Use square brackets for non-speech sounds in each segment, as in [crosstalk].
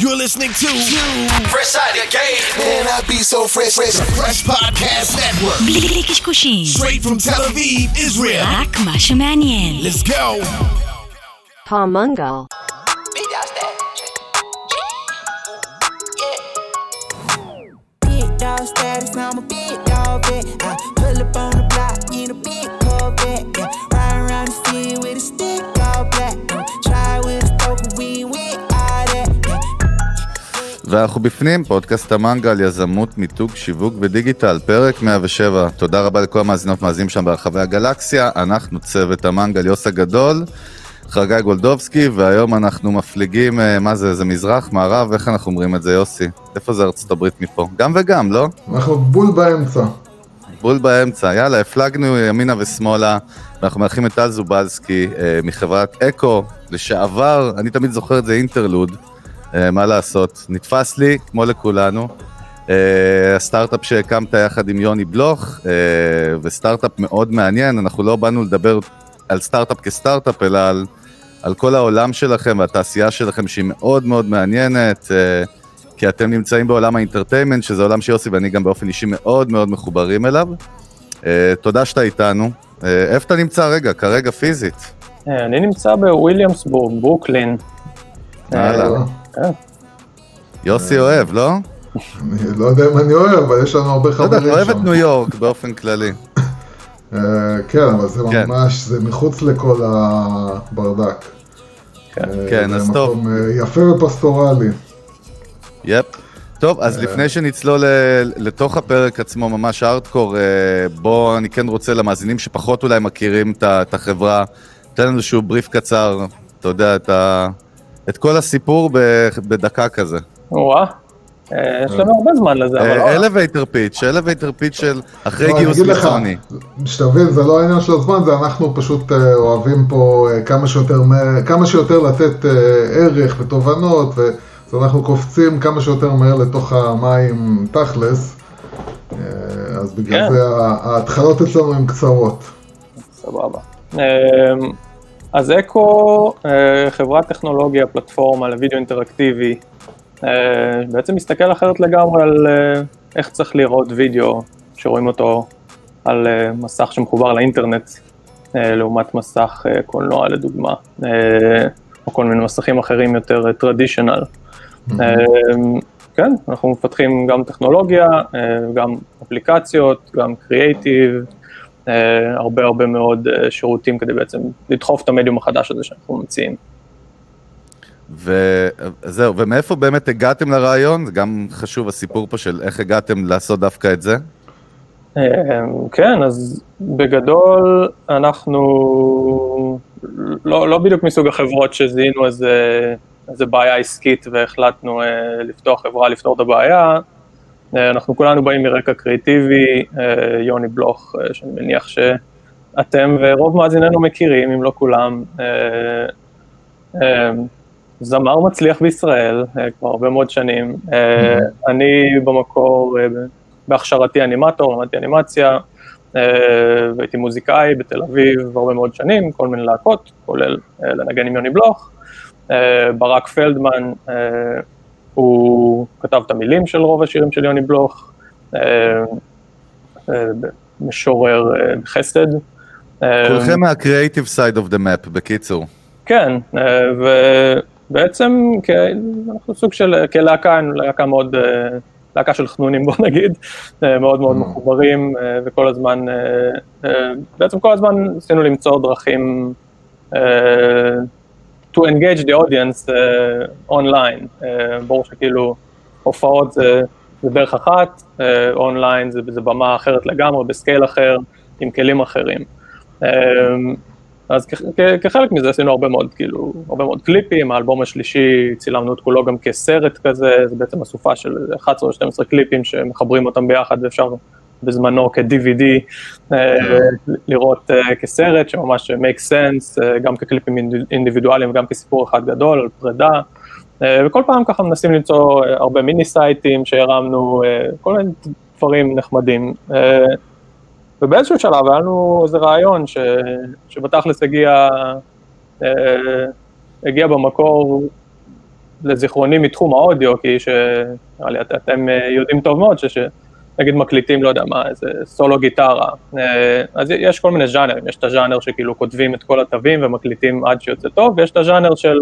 You're listening to Fresh Out of Game. Man, I be so fresh, fresh, fresh podcast network. בלי קשקושים, Straight from Tel Aviv, Israel. רק מה שמעניין. Let's go. Palmungal. Big dog status, I'm a ואנחנו בפנים, פודקאסט המנגל, יזמות, מיתוג, שיווק ודיגיטל, פרק 107. תודה רבה לכל המאזינות ומאזינים שם ברחבי הגלקסיה. אנחנו צוות המנגל יוס הגדול, חגי גולדובסקי, והיום אנחנו מפליגים, אה, מה זה, זה מזרח, מערב, איך אנחנו אומרים את זה, יוסי? איפה זה ארצות הברית מפה? גם וגם, לא? אנחנו בול באמצע. בול באמצע, יאללה, הפלגנו ימינה ושמאלה, ואנחנו מארחים את טל זובלסקי אה, מחברת אקו, לשעבר, אני תמיד זוכר את זה אינטרלוד, מה לעשות, נתפס לי, כמו לכולנו, אה, הסטארט-אפ שהקמת יחד עם יוני בלוך, אה, וסטארט-אפ מאוד מעניין, אנחנו לא באנו לדבר על סטארט-אפ כסטארט-אפ, אלא על, על כל העולם שלכם והתעשייה שלכם שהיא מאוד מאוד מעניינת. אה, כי אתם נמצאים בעולם האינטרטיימנט, שזה עולם שיוסי ואני גם באופן אישי מאוד מאוד מחוברים אליו. תודה שאתה איתנו. איפה אתה נמצא רגע? כרגע פיזית. אה, אני נמצא בוויליאמסבורג, ברוקלין. הלאה. כן. יוסי אוהב, לא? אני לא יודע אם אני אוהב, אבל יש לנו הרבה חברים אתה אוהב את שם. ניו יורק באופן כללי. אה, כן, אבל זה כן. ממש, זה מחוץ לכל הברדק. אה, כן, אז זה טוב. מקום אה, יפה ופסטורלי. יפ. טוב, אז לפני שנצלול לתוך הפרק עצמו, ממש הארדקור, אה, בוא, אני כן רוצה למאזינים שפחות אולי מכירים את החברה, תן לנו איזשהו בריף קצר, אתה יודע, את ה- את כל הסיפור בדקה כזה. וואו, אה, יש לנו הרבה זמן לזה, אבל לא. elevator pitch, elevator pitch של אחרי לא, גיוס חיצוני. שתבין, זה לא העניין של הזמן, זה אנחנו פשוט אה, אוהבים פה אה, כמה שיותר, מהר- כמה שיותר לתת ערך ותובנות, אז אנחנו קופצים כמה שיותר מהר לתוך המים תכלס, אז בגלל כן. זה ההתחלות אצלנו הן קצרות. סבבה. אז אקו, אה, חברת טכנולוגיה, פלטפורמה לוידאו אינטראקטיבי, אה, בעצם מסתכל אחרת לגמרי על אה, איך צריך לראות וידאו, שרואים אותו על מסך שמחובר לאינטרנט, לעומת מסך קולנוע לדוגמה, או כל מיני מסכים אחרים יותר טרדישיונל. כן, אנחנו מפתחים גם טכנולוגיה, גם אפליקציות, גם קריאייטיב, הרבה הרבה מאוד אה, שירותים כדי בעצם לדחוף את המדיום החדש הזה שאנחנו מציעים. וזהו, ומאיפה באמת הגעתם לרעיון? זה גם חשוב הסיפור פה של איך הגעתם לעשות דווקא את זה. אה, כן, אז בגדול אנחנו לא, לא בדיוק מסוג החברות שזיהינו איזה, איזה בעיה עסקית והחלטנו אה, לפתוח חברה לפתור את הבעיה. אה, אנחנו כולנו באים מרקע קריאיטיבי, אה, יוני בלוך, אה, שאני מניח שאתם ורוב מאזיננו מכירים, אם לא כולם. זמר מצליח בישראל כבר הרבה מאוד שנים. אה, אני במקור, בהכשרתי אנימטור, למדתי אנימציה, והייתי מוזיקאי בתל אביב הרבה מאוד שנים, כל מיני להקות, כולל לנגן עם יוני בלוך. ברק פלדמן, הוא כתב את המילים של רוב השירים של יוני בלוך, אה, אה, משורר אה, בחסד. אה, כולכם מה-Creative Side of the Map, בקיצור. כן, ובעצם אנחנו סוג של, כלהקה, להקה מאוד, להקה של חנונים בוא נגיד, מאוד מאוד מחוברים, אה, וכל הזמן, בעצם כל הזמן ניסינו למצוא דרכים to engage the audience אה, online, אה, ברור שכאילו הופעות זה, זה דרך אחת, אונליין זה, זה במה אחרת לגמרי, בסקייל אחר, עם כלים אחרים. אה, אז כ- כ- כחלק מזה עשינו הרבה מאוד, כאילו, הרבה מאוד קליפים, האלבום השלישי צילמנו את כולו גם כסרט כזה, זה בעצם אסופה של 11 או 12 קליפים שמחברים אותם ביחד ואפשר בזמנו כ-DVD אה, לראות אה, כסרט שממש make sense, אה, גם כקליפים אינד- אינדיבידואליים וגם כסיפור אחד גדול על פרידה. וכל פעם ככה מנסים למצוא הרבה מיני סייטים שהרמנו, כל מיני דברים נחמדים. ובאיזשהו שלב היה לנו איזה רעיון ש, שבתכלס הגיע, אה, הגיע במקור לזיכרונים מתחום האודיו, כי שנראה לי את- אתם יודעים טוב מאוד, שנגיד מקליטים, לא יודע מה, איזה סולו גיטרה, אה, אז יש כל מיני ז'אנרים, יש את הז'אנר שכאילו כותבים את כל התווים ומקליטים עד שיוצא טוב, ויש את הז'אנר של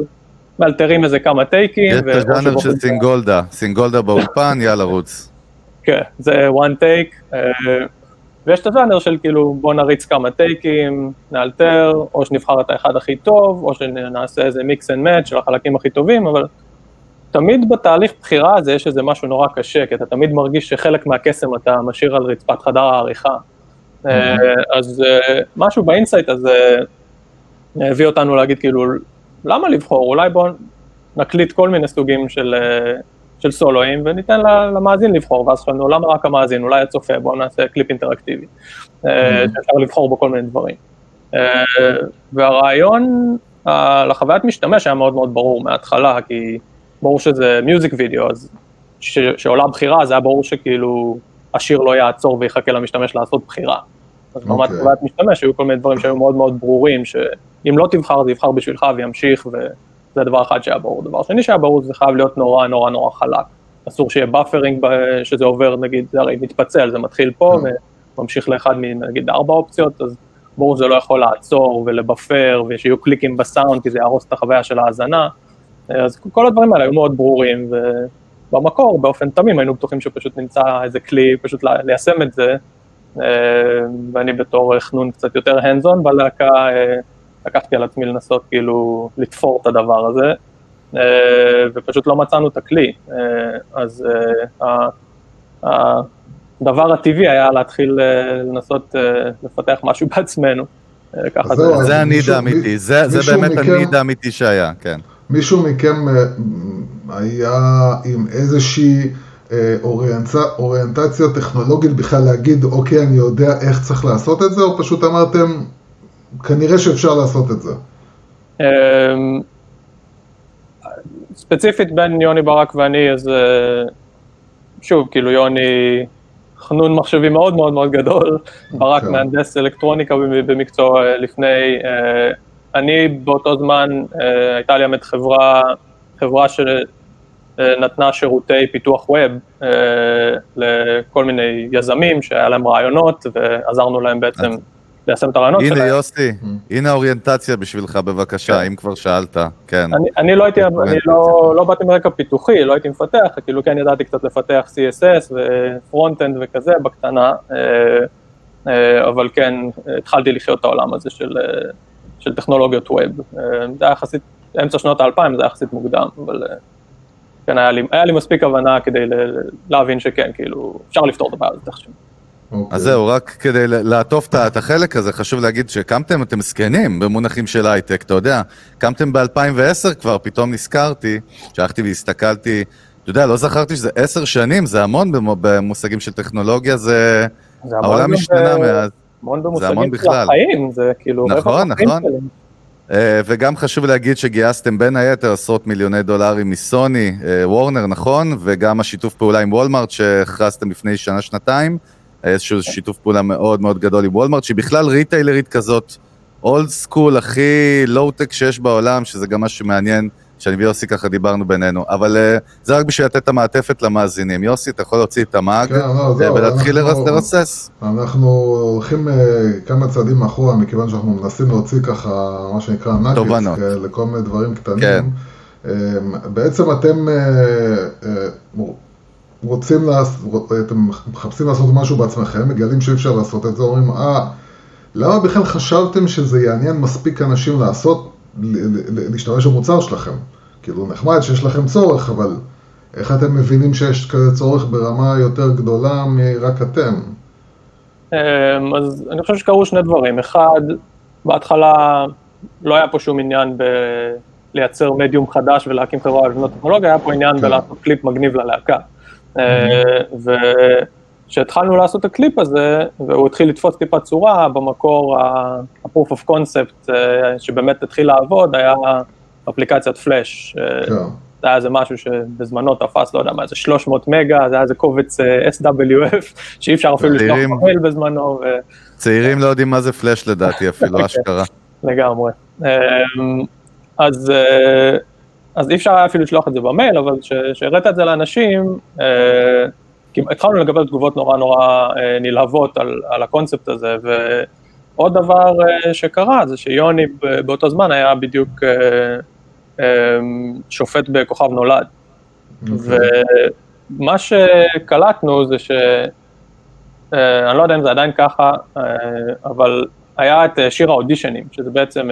מאלתרים איזה כמה טייקים. יש את הז'אנר של סינגולדה, סינגולדה באולפן, יאללה רוץ. כן, זה one take, אה, ויש את הז'אנר של כאילו בוא נריץ כמה טייקים, נאלתר, או שנבחר את האחד הכי טוב, או שנעשה איזה mix and match של החלקים הכי טובים, אבל תמיד בתהליך בחירה הזה יש איזה משהו נורא קשה, כי אתה תמיד מרגיש שחלק מהקסם אתה משאיר על רצפת חדר העריכה. אה, אז אה, משהו ב insight הזה הביא אותנו להגיד כאילו, למה לבחור? אולי בואו נקליט כל מיני סוגים של, אה, של סולואים וניתן למאזין לבחור, ואז חשבנו, למה רק המאזין? אולי הצופה, בואו נעשה קליפ אינטראקטיבי, אה, שאפשר לבחור בו כל מיני דברים. והרעיון לחוויית משתמש היה מאוד מאוד ברור מההתחלה, כי ברור שזה music video, אז ש- שעולה בחירה, זה היה ברור שכאילו השיר לא יעצור ויחכה למשתמש לעשות בחירה. אז ברמת אוקיי. חוויית משתמש היו כל מיני דברים שהיו מאוד מאוד ברורים, שאם לא תבחר זה יבחר בשבילך וימשיך, וזה דבר אחד שהיה ברור. דבר שני שהיה ברור זה חייב להיות נורא נורא נורא חלק. אסור שיהיה buffering שזה עובר, נגיד, זה הרי מתפצל, זה מתחיל פה כן. וממשיך לאחד מנגיד ארבע אופציות, אז ברור שזה לא יכול לעצור ולבפר, ושיהיו קליקים בסאונד, כי זה יהרוס את החוויה של ההאזנה. אז כל הדברים האלה היו מאוד ברורים, ובמקור, באופן תמים, היינו בטוחים שפשוט נמצא איזה כלי, פשוט ליישם את זה. אה, ואני בתור חנון קצת יותר hands on בלהקה, אה, לקחתי על עצמי לנסות כאילו לתפור את הדבר הזה, אה, ופשוט לא מצאנו את הכלי. אז הדבר הטבעי היה להתחיל לנסות לפתח משהו [laughs] בעצמנו. ככה זה. זה הניד האמיתי, זה באמת הניד האמיתי שהיה, כן. מישהו מכם אה, היה עם איזושהי אה, אוריינצ... אוריינטציה טכנולוגית בכלל להגיד, אוקיי, אני יודע איך צריך לעשות את זה, או פשוט אמרתם, כנראה שאפשר לעשות את זה. אמ, ספציפית בין יוני ברק ואני, אז אה, שוב, כאילו יוני חנון מחשבי מאוד מאוד מאוד גדול, ברק כן. מהנדס אלקטרוניקה במ- במקצוע לפני, אני באותו זמן, אה, הייתה לי האמת חברה, חברה שנתנה שירותי פיתוח ווב אה, לכל מיני יזמים שהיה להם רעיונות ועזרנו להם בעצם ליישם את הרעיונות הנה שלהם. יוסי, הנה האוריינטציה בשבילך בבקשה, אם כבר שאלת, כן. אני, אני לא הייתי, אני לא, לא באתי מרקע פיתוחי, לא הייתי מפתח, כאילו כן ידעתי קצת לפתח CSS ו front-end וכזה בקטנה, אה, אה, אבל כן, התחלתי לחיות את העולם הזה של, אה, של טכנולוגיות web. אה, זה היה יחסית, אמצע שנות האלפיים זה היה יחסית מוקדם, אבל אה, כן, היה לי, היה לי מספיק הבנה כדי להבין שכן, כאילו, אפשר לפתור את הבעיה הזאת איכשהו. אוקיי. אז זהו, רק כדי לעטוף את החלק הזה, חשוב להגיד שקמתם, אתם זקנים במונחים של הייטק, אתה יודע, קמתם ב-2010 כבר, פתאום נזכרתי, שהלכתי והסתכלתי, אתה יודע, לא זכרתי שזה עשר שנים, זה המון במו- במושגים של טכנולוגיה, זה... זה המון העולם השתנה מאז. המון המון במושגים של בכלל. החיים, זה כאילו... נכון, נכון. אה, וגם חשוב להגיד שגייסתם בין היתר עשרות מיליוני דולרים מסוני, אה, וורנר, נכון? וגם השיתוף פעולה עם וולמארט שהכרזתם לפני שנה-שנתיים, אה, איזשהו שיתוף פעולה מאוד מאוד גדול עם וולמארט, שהיא בכלל retailerית כזאת, old school, הכי לואו-טק שיש בעולם, שזה גם משהו שמעניין, שאני ויוסי ככה דיברנו בינינו. אבל אה, זה רק בשביל לתת את המעטפת למאזינים. יוסי, אתה יכול להוציא את המאג כן, לא, אה, ולהתחיל אנחנו- לרסס. אנחנו הולכים אה, כמה צעדים אחורה, מכיוון שאנחנו מנסים להוציא ככה, מה שנקרא נאגץ, תובנות. כאלה, כל מיני דברים קטנים. כן. אה, בעצם אתם רוצים, לעש... אתם מחפשים לעשות משהו בעצמכם, מגלים שאי אפשר לעשות את זה, אומרים, אה, למה בכלל חשבתם שזה יעניין מספיק אנשים לעשות, להשתמש במוצר שלכם? כאילו, נחמד שיש לכם צורך, אבל איך אתם מבינים שיש כזה צורך ברמה יותר גדולה מרק אתם? אמ, אז אני חושב שקרו שני דברים. אחד, בהתחלה לא היה פה שום עניין ב... לייצר מדיום חדש ולהקים חברה ולבנות טכנולוגיה, היה פה עניין כן. בלעשות קליפ מגניב ללהקה. וכשהתחלנו לעשות את הקליפ הזה, והוא התחיל לתפוס טיפה צורה, במקור ה-proof of concept אה, שבאמת התחיל לעבוד, היה אפליקציית פלאש. אה, כן. זה היה איזה משהו שבזמנו תפס, לא יודע מה, איזה 300 מגה, זה היה איזה קובץ אה, SWF, שאי אפשר אפילו לשלוח. מייל בזמנו, צעירים לא יודעים מה זה פלאש לדעתי אפילו, [laughs] אשכרה. לגמרי. אמ, אז אה, אז אי אפשר היה אפילו לשלוח את זה במייל, אבל כשהראית את זה לאנשים, אה, התחלנו לקבל תגובות נורא נורא אה, נלהבות על, על הקונספט הזה, ועוד דבר אה, שקרה זה שיוני באותו זמן היה בדיוק אה, אה, שופט בכוכב נולד. אוקיי. ומה שקלטנו זה ש... אה, אני לא יודע אם זה עדיין ככה, אה, אבל היה את אה, שיר האודישנים, שזה בעצם,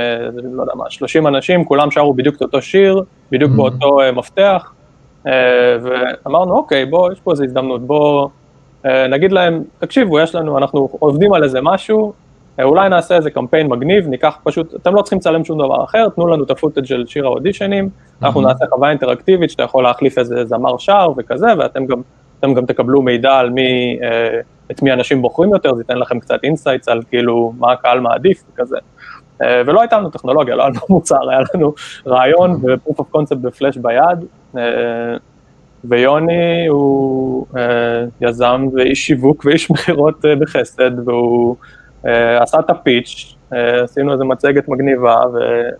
לא יודע מה, 30 אנשים, כולם שרו בדיוק את אותו שיר, בדיוק mm-hmm. באותו מפתח, ואמרנו, אוקיי, בוא, יש פה איזו הזדמנות, בוא נגיד להם, תקשיבו, יש לנו, אנחנו עובדים על איזה משהו, אולי נעשה איזה קמפיין מגניב, ניקח פשוט, אתם לא צריכים לצלם שום דבר אחר, תנו לנו את הפוטג' של שיר האודישנים. אנחנו נעשה חוויה אינטראקטיבית שאתה יכול להחליף איזה זמר שר וכזה, ואתם גם, גם תקבלו מידע על מי... את מי אנשים בוחרים יותר, זה ייתן לכם קצת insights על כאילו מה הקהל מעדיף וכזה. אה, ולא הייתה לנו טכנולוגיה, לא היה לנו מוצר, היה לנו רעיון ו-proof of concept בפלאש ביד, אה, ויוני הוא אה, יזם ואיש שיווק ואיש מכירות בחסד, והוא עשה את ה pitch, עשינו איזה מצגת מגניבה,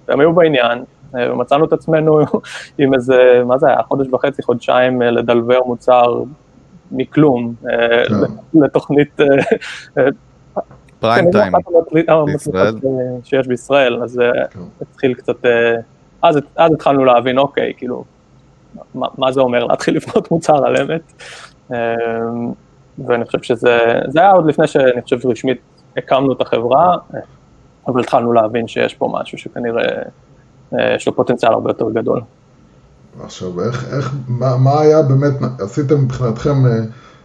והם היו בעניין, ומצאנו את עצמנו [laughs] עם איזה, מה זה היה, חודש וחצי, חודשיים לדלבר מוצר מכלום אה, כן. לתוכנית... אה, אה, פריים טיים בישראל. שיש בישראל, אז כן. התחיל קצת, אז התחלנו להבין, אוקיי, כאילו, מה זה אומר להתחיל [laughs] לבנות מוצר על אמת. ואני חושב שזה, זה היה עוד לפני שאני חושב שרשמית הקמנו את החברה, אבל התחלנו להבין שיש פה משהו שכנראה יש לו פוטנציאל הרבה יותר גדול. עכשיו, איך, איך, מה, מה היה באמת, עשיתם מבחינתכם, אה,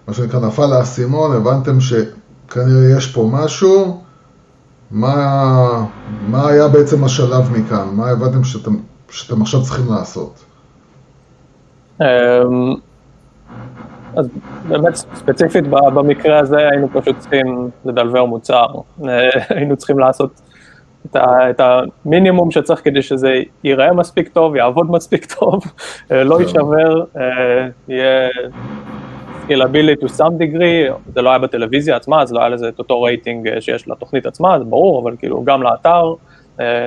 מה שנקרא, נפל האסימון, הבנתם שכנראה יש פה משהו, מה, מה היה בעצם השלב מכאן? מה הבנתם שאתם, שאתם עכשיו צריכים לעשות? אז באמת ספציפית במקרה הזה היינו פשוט צריכים לדלבר מוצר, אה, היינו צריכים לעשות את, ה, את המינימום שצריך כדי שזה ייראה מספיק טוב, יעבוד מספיק טוב, אה, לא כן. יישבר, אה, יהיה scalability to some degree, זה לא היה בטלוויזיה עצמה, אז לא היה לזה את אותו רייטינג שיש לתוכנית עצמה, זה ברור, אבל כאילו גם לאתר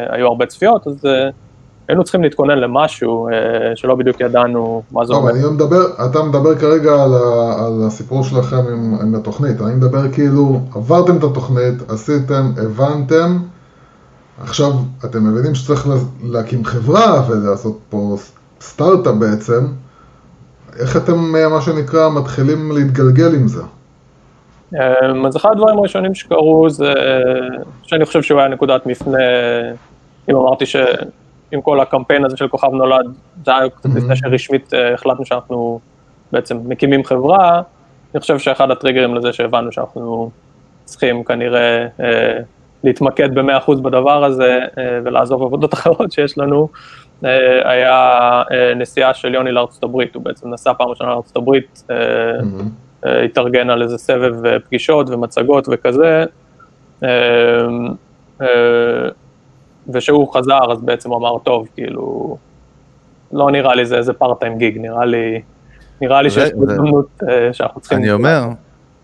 היו הרבה צפיות, אז היינו צריכים להתכונן למשהו שלא בדיוק ידענו מה זה אומר. אני מדבר, אתה מדבר כרגע על, ה, על הסיפור שלכם עם, עם התוכנית, אני מדבר כאילו, עברתם את התוכנית, עשיתם, הבנתם, עכשיו, אתם מבינים שצריך להקים חברה ולעשות פה סטארט-אפ בעצם, איך אתם, אה, מה שנקרא, מתחילים להתגלגל עם זה? אמ, אז אחד הדברים הראשונים שקרו זה שאני חושב שהוא היה נקודת מפנה, אם אמרתי שעם כל הקמפיין הזה של כוכב נולד, זה היה קצת לפני שרשמית אה, החלטנו שאנחנו בעצם מקימים חברה, אני חושב שאחד הטריגרים לזה שהבנו שאנחנו צריכים כנראה אה, להתמקד ב-100% בדבר הזה אה, ולעזוב עבודות [laughs] אחרות שיש לנו, אה, היה אה, נסיעה של יוני לארצות הברית, הוא בעצם נסע פעם ראשונה לארצות הברית, mm-hmm. התארגן על איזה סבב פגישות ומצגות וכזה, וכשהוא חזר אז בעצם הוא אמר, טוב, כאילו, לא נראה לי זה איזה פארט-טיים גיג, נראה לי, נראה לי שיש הזדמנות שאנחנו צריכים... אני אומר,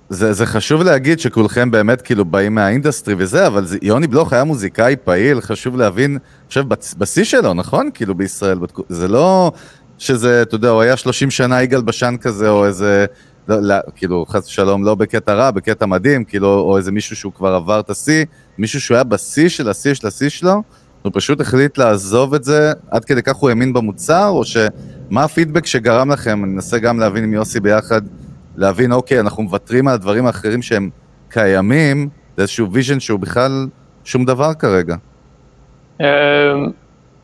זה, זה חשוב להגיד שכולכם באמת כאילו באים מה industry וזה, אבל זה, יוני בלוך היה מוזיקאי פעיל, חשוב להבין, אני חושב בשיא שלו, נכון? כאילו בישראל, זה לא שזה, אתה יודע, הוא היה 30 שנה יגאל בשן כזה, או איזה, לא, לא, כאילו, חס ושלום, לא בקטע רע, בקטע מדהים, כאילו, או איזה מישהו שהוא כבר עבר את השיא, מישהו שהוא היה בשיא של השיא של השיא שלו, הוא פשוט החליט לעזוב את זה, עד כדי כך הוא האמין במוצר, או שמה הפידבק שגרם לכם, אני אנסה גם להבין עם יוסי ביחד, להבין, אוקיי, אנחנו מוותרים על הדברים האחרים שהם קיימים, זה איזשהו vision שהוא בכלל שום דבר כרגע.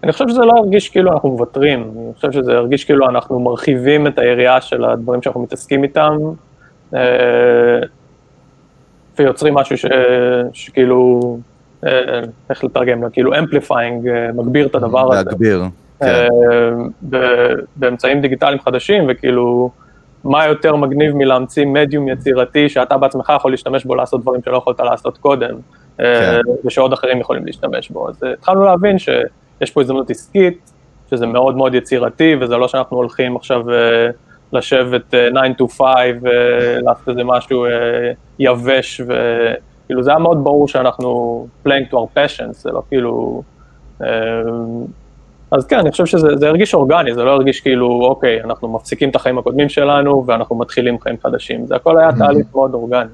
אני חושב שזה לא הרגיש כאילו אנחנו מוותרים, אני חושב שזה הרגיש כאילו אנחנו מרחיבים את היריעה של הדברים שאנחנו מתעסקים איתם, אה, ויוצרים משהו ש, שכאילו, אה, איך לתרגם כאילו amplifying, אה, מגביר את הדבר הזה. להגביר, כן. באמצעים דיגיטליים חדשים, וכאילו, מה יותר מגניב מלהמציא מדיום יצירתי שאתה בעצמך יכול להשתמש בו לעשות דברים שלא יכולת לעשות קודם, כן. ושעוד אחרים יכולים להשתמש בו. אז התחלנו להבין שיש פה הזדמנות עסקית, שזה מאוד מאוד יצירתי, וזה לא שאנחנו הולכים עכשיו אה, לשבת 9 to 5 ולעשות איזה משהו יבש, וכאילו זה היה מאוד ברור שאנחנו playing to our passions, זה לא כאילו... אז כן, אני חושב שזה זה הרגיש אורגני, זה לא הרגיש כאילו, אוקיי, אנחנו מפסיקים את החיים הקודמים שלנו ואנחנו מתחילים חיים חדשים. זה הכל היה תהליך מאוד אורגני.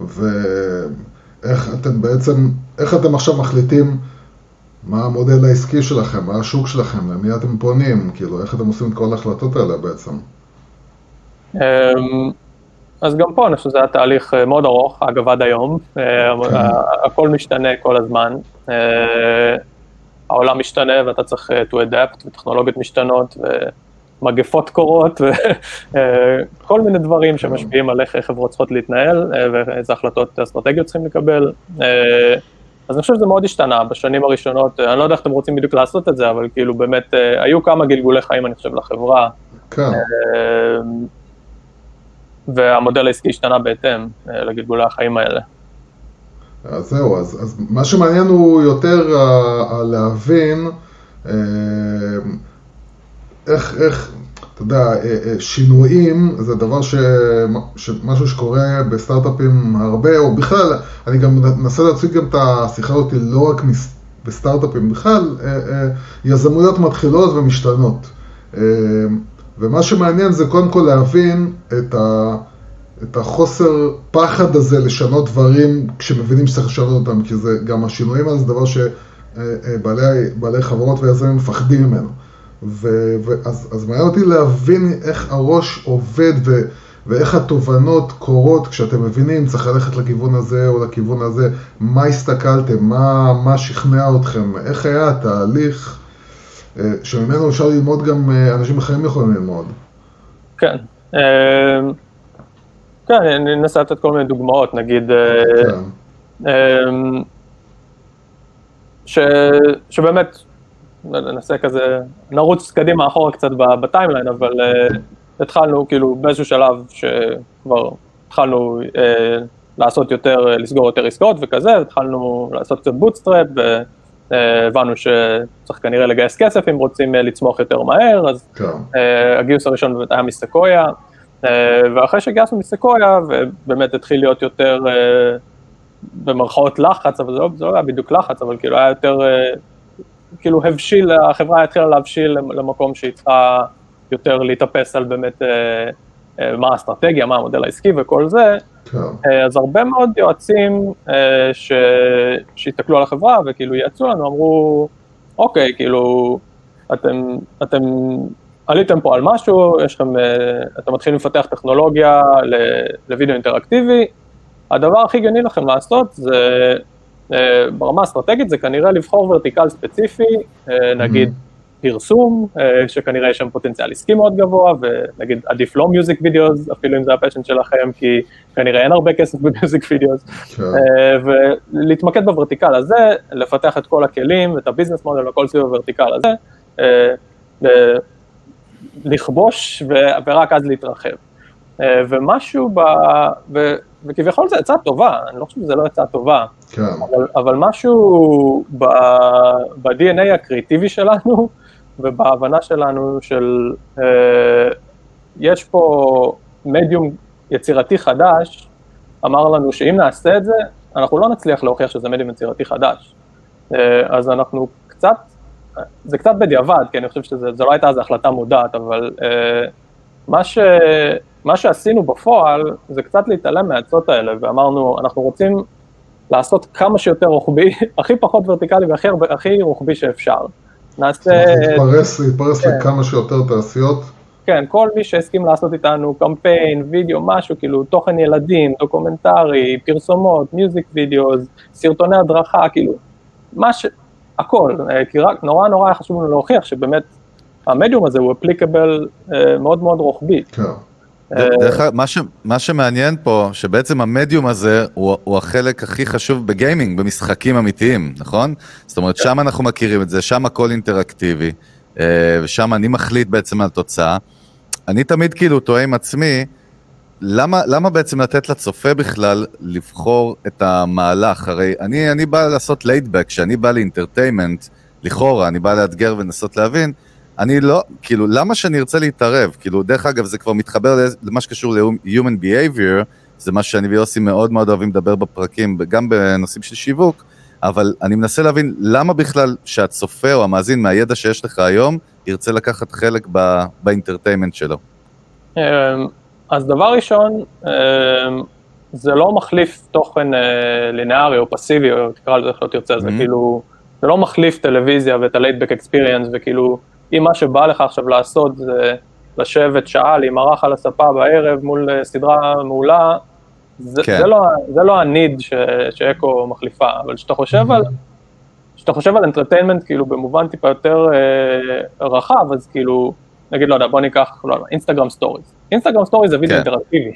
ואיך אתם בעצם, איך אתם עכשיו מחליטים מה המודל העסקי שלכם, מה השוק שלכם, למי אתם פונים, כאילו, איך אתם עושים את כל ההחלטות האלה בעצם? אמ, אז גם פה אני חושב שזה היה תהליך אה, מאוד ארוך, אגב עד היום, אה, כן. הכל משתנה כל הזמן, אה, העולם משתנה ואתה צריך to adapt, וטכנולוגיות משתנות, ומגפות קורות, [laughs] וכל מיני דברים שמשפיעים על איך חברות צריכות להתנהל, ואיזה החלטות אסטרטגיות צריכים לקבל. אז אני חושב שזה מאוד השתנה בשנים הראשונות, אני לא יודע איך אתם רוצים בדיוק לעשות את זה, אבל כאילו באמת, היו כמה גלגולי חיים, אני חושב, לחברה. כן. והמודל העסקי השתנה בהתאם אה, לגלגולי החיים האלה. אז זהו, אז, אז מה שמעניין הוא יותר uh, להבין uh, איך, איך, אתה יודע, שינויים זה דבר ש... משהו שקורה בסטארט-אפים הרבה, או בכלל, אני גם מנסה להציג גם את השיחה הזאת לא רק בסטארט-אפים, בכלל, יזמויות מתחילות ומשתנות. ומה שמעניין זה קודם כל להבין את, ה, את החוסר פחד הזה לשנות דברים כשמבינים שצריך לשנות אותם, כי זה גם השינויים האלה זה דבר שבעלי חברות ויזמים מפחדים ממנו. ו, ואז, אז מעניין אותי להבין איך הראש עובד ו, ואיך התובנות קורות כשאתם מבינים צריך ללכת לכיוון הזה או לכיוון הזה, מה הסתכלתם, מה, מה שכנע אתכם, איך היה התהליך. אה, שממנו אפשר ללמוד גם, אה, אנשים אחרים יכולים ללמוד. כן. אה, כן, אני אנסה לתת כל מיני דוגמאות, נגיד, כן. ש, שבאמת, ננסה כזה, נרוץ קדימה אחורה קצת ב timeline, אבל התחלנו כאילו באיזשהו שלב שכבר התחלנו לעשות יותר, לסגור יותר עסקאות וכזה, התחלנו לעשות קצת bootstrap, אה, הבנו שצריך כנראה לגייס כסף אם רוצים אה, לצמוח יותר מהר, אז. אה, הגיוס הראשון היה מסקויה, ואחרי שגייסנו מסקויה, ובאמת התחיל להיות יותר במרכאות לחץ, אבל זה לא, זה לא היה בדיוק לחץ, אבל כאילו היה יותר, כאילו הבשיל, החברה התחילה להבשיל למקום שהיא צריכה יותר להתאפס על באמת מה האסטרטגיה, מה המודל העסקי וכל זה, כן. אה, אז הרבה מאוד יועצים אה, ש... שהסתכלו על החברה וכאילו יעצו לנו, אמרו, אוקיי, כאילו, אתם, אתם עליתם פה על משהו, יש לכם, אה, אתם מתחילים לפתח טכנולוגיה לוידאו אינטראקטיבי, הדבר הגיוני לכם לעשות זה, ברמה האסטרטגית זה כנראה לבחור vertical ספציפי, נגיד mm-hmm. פרסום, שכנראה יש שם פוטנציאל עסקי מאוד גבוה, ונגיד עדיף לא music videos, אפילו אם זה ה passion שלכם, כי כנראה אין הרבה כסף ב music videos. ולהתמקד ב vertical הזה, לפתח את כל הכלים, את ה business model וכל סביב ה vertical הזה, אה, לכבוש ורק אז להתרחב. אה, ומשהו ב... וכביכול זו עצה טובה, אני לא חושב שזה לא עצה טובה, כן. אבל, אבל משהו ב... ב-DNA ה creative-י שלנו [laughs] ובהבנה שלנו של אה, יש פה מדיום יצירתי חדש, אמר לנו שאם נעשה את זה, אנחנו לא נצליח להוכיח שזה מדיום יצירתי חדש. אה, אז אנחנו קצת, זה קצת בדיעבד, כי אני חושב שזו לא הייתה איזו החלטה מודעת, אבל אה, מה, ש, מה שעשינו בפועל זה קצת להתעלם מהעצות האלה, ואמרנו, אנחנו רוצים לעשות כמה שיותר רוחבי, [laughs] הכי פחות ורטיקלי והכי רוחבי שאפשר. נעשה... להתפרס, להתפרס כן. לכמה שיותר תעשיות. כן, כל מי שהסכים לעשות איתנו קמפיין, וידאו, משהו, כאילו תוכן ילדים, דוקומנטרי, פרסומות, music video, סרטוני הדרכה, כאילו, מה ש... הכל, אה, כי רק נורא נורא חשוב לנו להוכיח שבאמת המדיום הזה הוא applicable אה, מאוד מאוד רוחבי. כן. אה, דרך אגב, מה, ש, מה שמעניין פה, שבעצם המדיום הזה הוא, הוא החלק הכי חשוב ב gaming, במשחקים אמיתיים, נכון? זאת אומרת, שם אנחנו מכירים את זה, שם הכל אינטראקטיבי, ושם אני מחליט בעצם על תוצאה. אני תמיד כאילו תוהה עם עצמי, למה, למה בעצם לתת לצופה בכלל לבחור את המהלך? הרי אני, אני בא לעשות ליידבק, כשאני בא לאינטרטיימנט, לכאורה, אני בא לאתגר ולנסות להבין, אני לא, כאילו, למה שאני ארצה להתערב? כאילו, דרך אגב, זה כבר מתחבר למה שקשור ל-human behavior, זה מה שאני ויוסי מאוד מאוד אוהבים לדבר בפרקים, גם בנושאים של שיווק. אבל אני מנסה להבין למה בכלל שהצופה או המאזין מהידע שיש לך היום, ירצה לקחת חלק באינטרטיימנט שלו. אמ, אז דבר ראשון, אמ, זה לא מחליף תוכן אה, לינארי או פסיבי, או תקרא לזה איך לא תרצה, זה Mhm. כאילו, זה לא מחליף טלוויזיה ואת ה-laid back experience, וכאילו, אם מה שבא לך עכשיו לעשות זה לשבת שעה, להימרח על הספה בערב מול אה, סדרה מעולה, זה, כן. זה, לא, זה לא ה need ש, שאקו מחליפה, אבל כשאתה חושב על... כשאתה חושב על entertainment כאילו במובן טיפה יותר אה, רחב, אז כאילו, נגיד, לא יודע, בוא ניקח, לא יודע, Instagram Stories. Instagram Stories זה וידאו כן. אינטראקטיבי.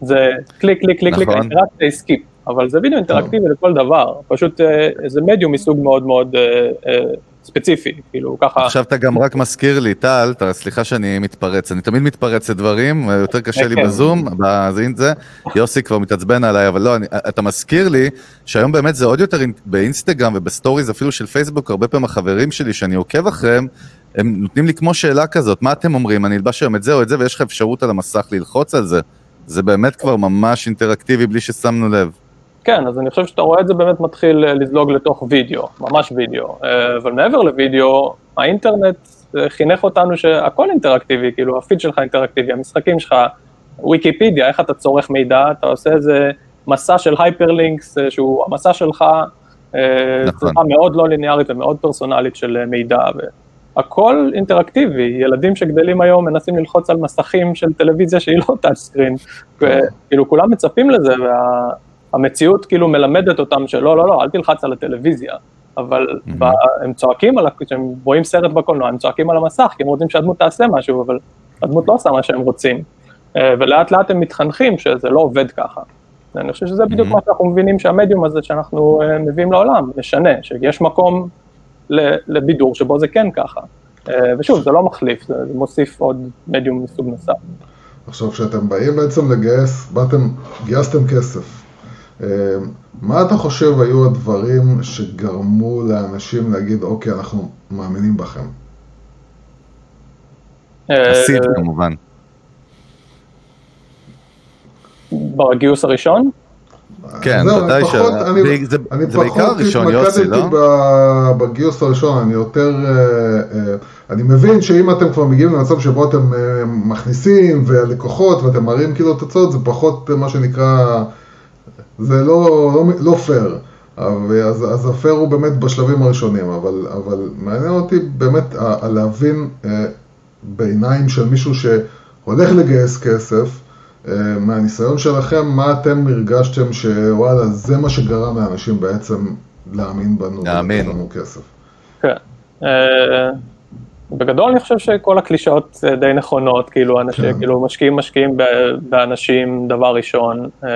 זה click, click, click, click, נכון. האינטראקציה skip, אבל זה וידאו אינטראקטיבי לכל דבר, פשוט אה, זה מדיום מסוג מאוד מאוד אה, אה, ספציפי, כאילו ככה, עכשיו אתה גם רק מזכיר לי, טל, סליחה שאני מתפרץ, אני תמיד מתפרץ לדברים, יותר קשה לי כן. בזום, בזה, זה, יוסי כבר מתעצבן עליי, אבל לא, אני, אתה מזכיר לי שהיום באמת זה עוד יותר אינ- באינסטגרם וב stories אפילו של פייסבוק, הרבה פעמים החברים שלי שאני עוקב אחריהם, הם נותנים לי כמו שאלה כזאת, מה אתם אומרים, אני אלבש היום את זה או את זה, ויש לך אפשרות על המסך ללחוץ על זה. זה באמת כבר ממש אינטראקטיבי בלי ששמנו לב. כן, אז אני חושב שאתה רואה את זה באמת מתחיל אה, לזלוג לתוך וידאו, ממש וידאו, אה, אבל מעבר לוידאו, האינטרנט אה, חינך אותנו שהכל אינטראקטיבי, כאילו הפיד שלך אינטראקטיבי, המשחקים שלך, ויקיפדיה, איך אתה צורך מידע, אתה עושה איזה מסע של hyperlinks, שהוא המסע שלך, נכון. צורה מאוד לא ליניארית ומאוד פרסונלית של מידע, והכל אינטראקטיבי, ילדים שגדלים היום מנסים ללחוץ על מסכים של טלוויזיה שהיא לא touch screen, וכאילו כולם מצפים לזה, וה... המציאות כאילו מלמדת אותם שלא, לא, לא, אל תלחץ על הטלוויזיה, אבל ב- הם צועקים על, כשהם רואים סרט בקולנוע, הם צועקים על המסך, כי הם רוצים שהדמות תעשה משהו, אבל הדמות לא עושה מה שהם רוצים. אה, ולאט לאט הם מתחנכים שזה לא עובד ככה. ואני חושב שזה בדיוק מה שאנחנו מבינים שהמדיום הזה שאנחנו אה, מביאים לעולם, משנה, שיש מקום לבידור שבו זה כן ככה. אה, ושוב, זה לא מחליף, זה זה מוסיף עוד מדיום מסוג נוסף. עכשיו, כשאתם באים בעצם לגייס, באתם, גייסתם כסף. אה, מה אתה חושב היו הדברים שגרמו לאנשים להגיד, אוקיי, אנחנו מאמינים בכם? אה, הסיד כמובן. בגיוס הראשון, כן, ודאי ש... אני- פחות לא? התמקדתי ב- בגיוס הראשון, אני יותר, אה, אה, אני מבין שאם אתם כבר מגיעים למצב שבו אתם אה, מכניסים והלקוחות ואתם מראים כאילו תוצאות, זה פחות אה, מה שנקרא, זה לא, לא, לא פייר. אז, אז הפייר הוא באמת בשלבים הראשונים, אבל, אבל מעניין אותי באמת להבין אה, בעיניים של מישהו שהולך לגייס כסף, אה, מהניסיון שלכם, מה אתם הרגשתם שוואלה, זה מה שגרם לאנשים בעצם להאמין בנו, להאמין. לנו כסף. כן. בגדול אני חושב שכל הקלישאות אה, די נכונות, כאילו אנשים, כן. כאילו משקיעים משקיעים באנשים דבר ראשון, אה,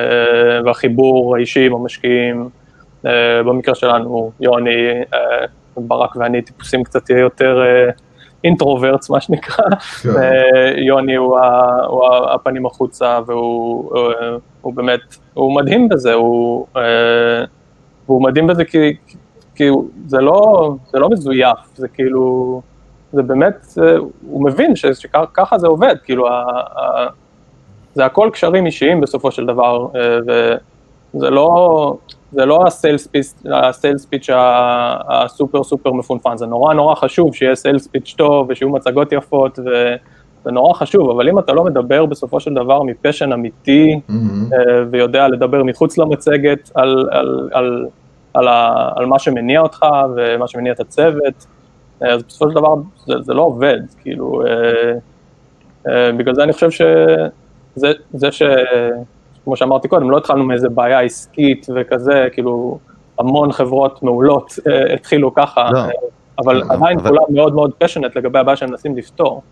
והחיבור האישי עם המשקיעים, אה, במקרה שלנו יוני, ברק ואני טיפוסים קצת יותר אינטרוברטס מה שנקרא, כן. יוני הוא, ה, הוא הפנים החוצה והוא הוא, הוא באמת, הוא מדהים בזה, הוא, והוא מדהים בזה כי, כי הוא- זה לא, זה לא מזויף, זה כאילו, זה באמת, אה, הוא מבין שככה זה עובד, כאילו, ה, ה, זה הכל קשרים אישיים בסופו של דבר, אה, וזה לא, זה לא הסיילס פיץ', הסיילס פיץ' ה- הסופר סופר מפונפן, זה נורא נורא חשוב שיהיה סיילס פיץ' טוב ושיהיו מצגות יפות, וזה נורא חשוב, אבל אם אתה לא מדבר בסופו של דבר מפשן אמיתי, מהמם. אה, ויודע לדבר מחוץ למצגת על, על, על, על, ה, על מה שמניע אותך ומה שמניע את הצוות, אז בסופו של דבר זה, זה לא עובד, כאילו, אה, אה, בגלל זה אני חושב שזה זה ש... כמו שאמרתי קודם, לא התחלנו מאיזה בעיה עסקית וכזה, כאילו, המון חברות מעולות אה, התחילו ככה, לא. אה, אבל לא, עדיין אבל- כולם מאוד מאוד passionate לגבי הבעיה שהם מנסים לפתור.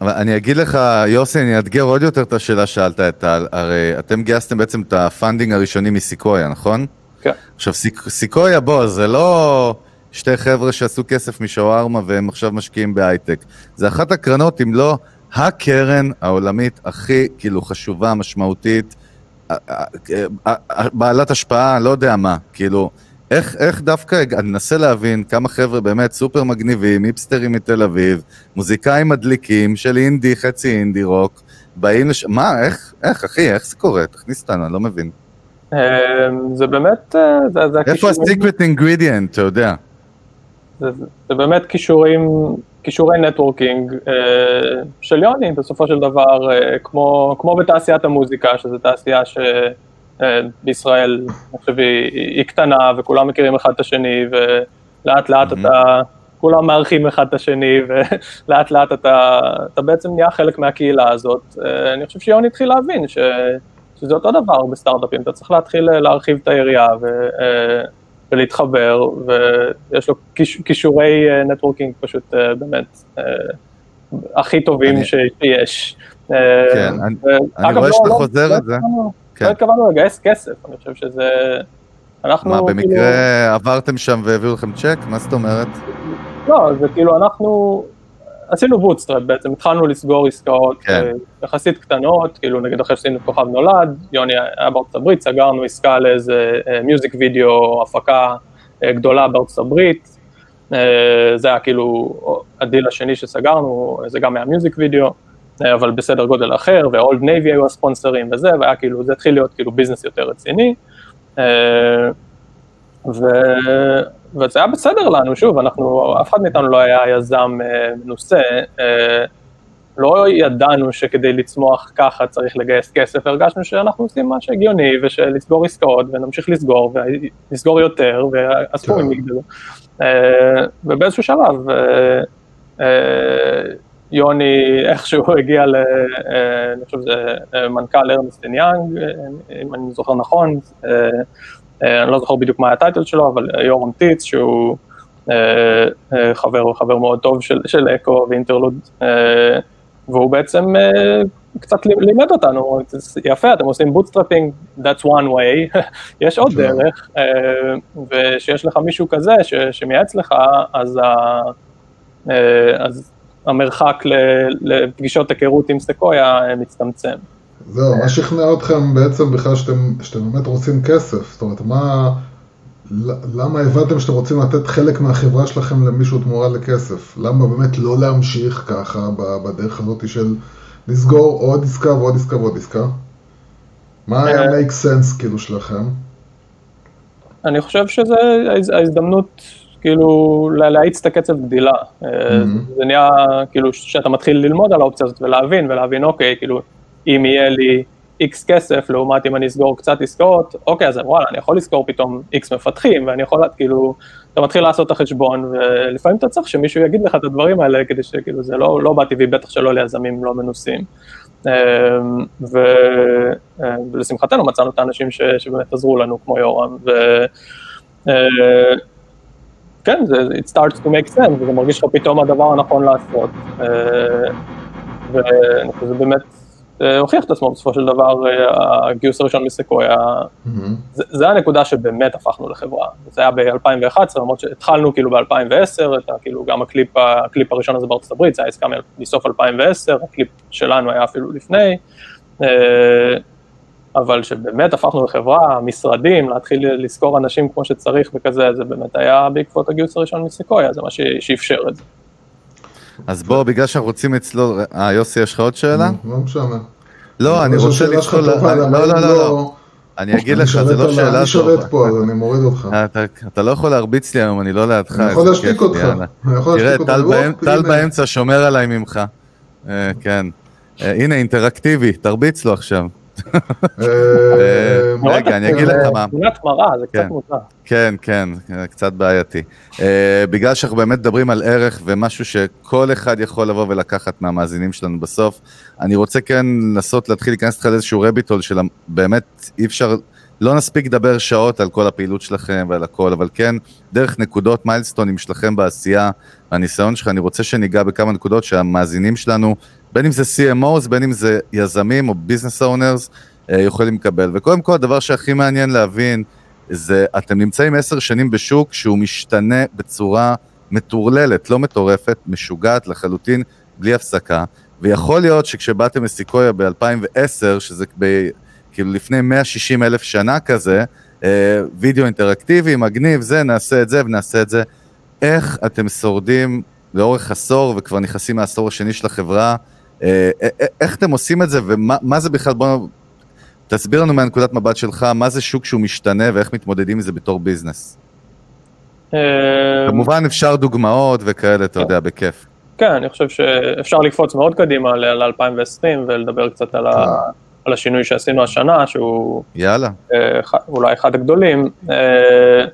אבל אני אגיד לך, יוסי, אני אאתגר עוד יותר את השאלה שאלת את טל. הרי אתם גייסתם בעצם את ה funding הראשוני מסיקויה, נכון? כן. עכשיו, סיק, סיקויה, בוא, זה לא שתי חבר'ה שעשו כסף משווארמה והם עכשיו משקיעים בהייטק. זה אחת הקרנות, אם לא הקרן העולמית הכי, כאילו, חשובה, משמעותית, בעלת השפעה, לא יודע מה, כאילו, איך, איך דווקא, אני מנסה להבין כמה חבר'ה באמת סופר מגניבים, היפסטרים מתל אביב, מוזיקאים מדליקים של אינדי, חצי אינדי רוק, באים לש... מה, איך, איך, אחי, איך זה קורה? תכניס אותנו, אני לא מבין. זה באמת, אה, זה, זה איפה ה-secret ingredient, אתה יודע? זה, זה באמת כישורים, כישורי נטוורקינג אה, של יוני בסופו של דבר, אה, כמו, כמו בתעשיית המוזיקה, שזו תעשייה שבישראל, אה, אני חושב, היא, היא קטנה וכולם מכירים אחד את השני, ולאט לאט mm-hmm. אתה, כולם מארחים אחד את השני, [laughs] ולאט לאט אתה, אתה בעצם נהיה חלק מהקהילה הזאת. אה, אני חושב שיוני התחיל להבין ש... שזה אותו דבר בסטארט-אפים, אתה צריך להתחיל להרחיב את היריעה ו, אה, ולהתחבר, ויש לו כישורי networking אה, פשוט אה, באמת הכי טובים אני... שיש. כן, אני, אני רואה לא, שאתה לא, חוזר לא, את זה. כן. לא התכוונו לגייס כסף, אני חושב שזה... אנחנו מה, במקרה כאילו... עברתם שם והביאו לכם צ'ק? מה זאת אומרת? לא, זה כאילו אנחנו עשינו bootstrap בעצם, התחלנו לסגור עסקאות כן. אה, יחסית קטנות, כאילו נגיד אחרי שעשינו את כוכב נולד, יוני היה בארצות הברית, סגרנו עסקה לאיזה music video, הפקה אה, גדולה בארצות הברית, אה, זה היה כאילו הדיל השני שסגרנו, זה גם היה music video, אבל בסדר גודל אחר, ו Old Navy היו הספונסרים וזה, והיה כאילו, זה התחיל להיות כאילו business יותר רציני. ו... וזה היה בסדר לנו, שוב, אנחנו, אף אחד מאיתנו לא היה יזם אה, מנוסה, אה, לא ידענו שכדי לצמוח ככה צריך לגייס כסף, הרגשנו שאנחנו עושים מה שהגיוני, ושלסגור עסקאות, ונמשיך לסגור, ולסגור יותר, והסכומים כן. יגדלו. אה, ובאיזשהו שלב, אה, אה, יוני איכשהו [laughs] הגיע ל... אה, אני חושב שזה אה, מנכ"ל ארנסטין יאנג, אה, אם אני זוכר נכון, אני לא זוכר בדיוק מה הטייטל שלו, אבל יורם טיץ, שהוא אה, אה, חבר, חבר מאוד טוב של, של אקו ואינטרלוד, והוא בעצם קצת לימד אותנו, יפה, אתם עושים bootstrapping, that's one way, [laughs] יש עוד דרך, ושיש לך מישהו כזה ש, שמייעץ לך, אז, ה, אז המרחק לפגישות היכרות עם סקויה מצטמצם. זהו, מה שכנע אתכם בעצם בכלל שאתם, שאתם באמת רוצים כסף? זאת אומרת, מה... למה הבנתם שאתם רוצים לתת חלק מהחברה שלכם למישהו תמורה לכסף? למה באמת לא להמשיך ככה בדרך הזאת של לסגור עוד עסקה ועוד עסקה ועוד עסקה? מה היה אה, make sense כאילו שלכם? אני חושב שזה ההזדמנות כאילו להאיץ את הקצב גדילה. Mm-hmm. זה נהיה כאילו שאתה מתחיל ללמוד על האופציה הזאת ולהבין, ולהבין אוקיי, כאילו אם יהיה לי איקס כסף, לעומת אם אני אסגור קצת עסקאות, אוקיי, אז וואלה, אני יכול לסגור פתאום איקס מפתחים, ואני יכול, כאילו, אתה מתחיל לעשות את החשבון, ולפעמים אתה צריך שמישהו יגיד לך את הדברים האלה, כדי שכאילו זה לא, לא בא טבעי, בטח שלא ליזמים לא מנוסים. אמ, ו, ולשמחתנו מצאנו את האנשים ש, שבאמת עזרו לנו, כמו יורם, ו... אה, כן, זה, it starts to make sense, וזה מרגיש לך פתאום הדבר הנכון לעשות. אה, שזה באמת הוכיח את עצמו בסופו של דבר, אה, הגיוס הראשון מסקויה, mm-hmm. זה, זה הנקודה שבאמת הפכנו לחברה. זה היה ב-2011, למרות שהתחלנו כאילו ב-2010, כאילו גם הקליפ, הקליפ הראשון הזה בארצות הברית, זה היה עסקה מסוף 2010, הקליפ שלנו היה אפילו לפני, אה, אבל שבאמת הפכנו לחברה, משרדים, להתחיל לזכור אנשים כמו שצריך וכזה, זה באמת היה בעקבות הגיוס הראשון מסקויה, זה מה שאפשר את זה. אז בוא, בגלל שאנחנו רוצים אצלו, אה, יוסי, יש לך עוד שאלה? לא משנה. לא, אני רוצה לשאול, לא, לא, לא, לא. אני אגיד לך, זה לא שאלה טובה. אני שולט פה, אז אני מוריד אותך. אתה לא יכול להרביץ לי היום, אני לא לידך. אני יכול להשתיק אותך. תראה, טל באמצע שומר עליי ממך. אה, כן. אה, הנה, אינטראקטיבי, תרביץ לו עכשיו. אה, רגע, אני אגיד לך מה. תמונת מראה, זה קצת כן. מוזר. כן, כן, קצת בעייתי. אה, בגלל שאנחנו באמת מדברים על ערך ומשהו שכל אחד יכול לבוא ולקחת מהמאזינים שלנו בסוף, אני רוצה כן לנסות להתחיל להיכנס איתך לאיזשהו רביטול של באמת אי אפשר, לא נספיק לדבר שעות על כל הפעילות שלכם ועל הכל, אבל כן, דרך נקודות מיילסטונים שלכם בעשייה, הניסיון שלך, אני רוצה שניגע בכמה נקודות שהמאזינים שלנו בין אם זה CMOs, בין אם זה יזמים או ביזנס אונרס, אה, יכולים לקבל. וקודם כל, הדבר שהכי מעניין להבין, זה אתם נמצאים עשר שנים בשוק שהוא משתנה בצורה מטורללת, לא מטורפת, משוגעת לחלוטין, בלי הפסקה. ויכול להיות שכשבאתם לסיקויה ב-2010, שזה ב, כאילו לפני 160 אלף שנה כזה, אה, וידאו אינטראקטיבי, מגניב, זה, נעשה את זה ונעשה את זה. איך אתם שורדים לאורך עשור וכבר נכנסים מהעשור השני של החברה, איך אתם עושים את זה ומה זה בכלל, בואו, תסביר לנו מהנקודת מבט שלך, מה זה שוק שהוא משתנה ואיך מתמודדים עם זה בתור ביזנס. אה, כמובן אפשר דוגמאות וכאלה, אתה יודע, בכיף. כן, אני חושב שאפשר לקפוץ מאוד קדימה ל-2020 ולדבר קצת על, ה, על השינוי שעשינו השנה, שהוא יאללה. אה, אולי אחד הגדולים. אה,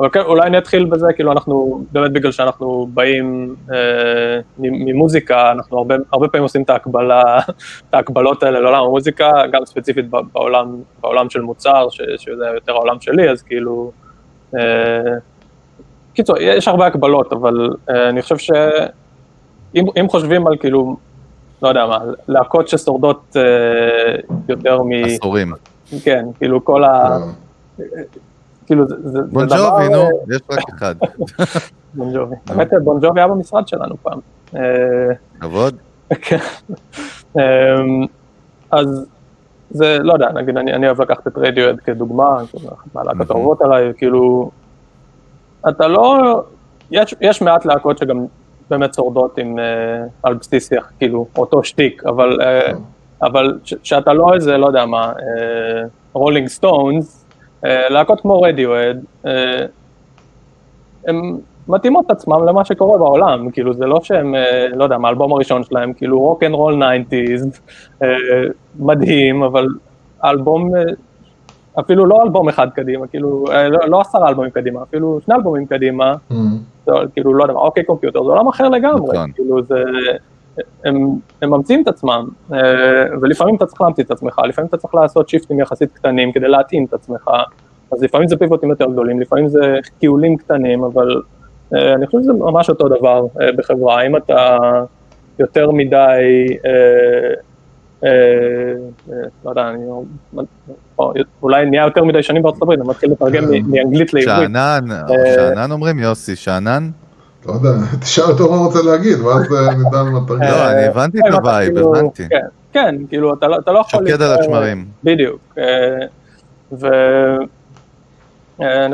אולי אני אתחיל בזה, כאילו אנחנו, באמת בגלל שאנחנו באים אה, ממוזיקה, אנחנו הרבה, הרבה פעמים עושים את ההקבלה, [laughs] את ההקבלות האלה לעולם המוזיקה, גם ספציפית בעולם, בעולם של מוצר, ש, שזה יותר העולם שלי, אז כאילו... אה, קיצור, יש הרבה הקבלות, אבל אה, אני חושב שאם אם חושבים על כאילו, לא יודע מה, להקות ששורדות אה, יותר מ... עשורים. כן, כאילו כל ה... כאילו זה, זה, בון דבר... ג'ובי, נו, אה, יש רק אחד. [laughs] בון ג'ובי. האמת, בון ג'ובי היה במשרד שלנו פעם. אה, כבוד. כן. אמ, אז זה, לא יודע, נגיד, אני, אני אוהב לקחת את רדיואד כדוגמה, כאילו, אחת מהלהקות האהובות עליי, כאילו, אתה לא, יש, יש מעט להקות שגם באמת שורדות עם, אה, על בסיס, כאילו, אותו שטיק, אבל, אבל שאתה לא איזה, לא יודע מה, רולינג סטונס, להקות כמו רדיואד, הן מתאימות את עצמם למה שקורה בעולם, כאילו זה לא שהם, אה, לא יודע, מהאלבום הראשון שלהם, כאילו rock and roll 90's, אה, מדהים, אבל אלבום, אה, אפילו לא אלבום אחד קדימה, כאילו, אה, לא, לא עשרה אלבומים קדימה, אפילו שני אלבומים קדימה, Mm. זה, כאילו, לא יודע אוקיי קומפיוטר, זה עולם אחר לגמרי, נכון. כאילו זה, הם, הם ממציאים את עצמם, אה, ולפעמים אתה צריך להמציא את עצמך, לפעמים אתה צריך לעשות שיפטים יחסית קטנים כדי להתאים את עצמך, אז לפעמים זה פיבוטים יותר גדולים, לפעמים זה קיולים קטנים, אבל אה, אני חושב שזה ממש אותו דבר אה, בחברה, אם אתה יותר מדי, לא יודע, אני, או, אולי נהיה יותר מדי שנים בארצות הברית, אני מתחיל לתרגם מאנגלית לעברית. שאנן, שאנן אומרים יוסי, שאנן? לא יודע, [laughs] תשאל אותו מה הוא רוצה להגיד, ואז אה, נדע על מה תרגיל. לא, אני הבנתי את את ה vibe, כאילו- הבנתי. כן, כן, כאילו, אתה לא אתה לא יכול... שוקט על השמרים. בדיוק. ואני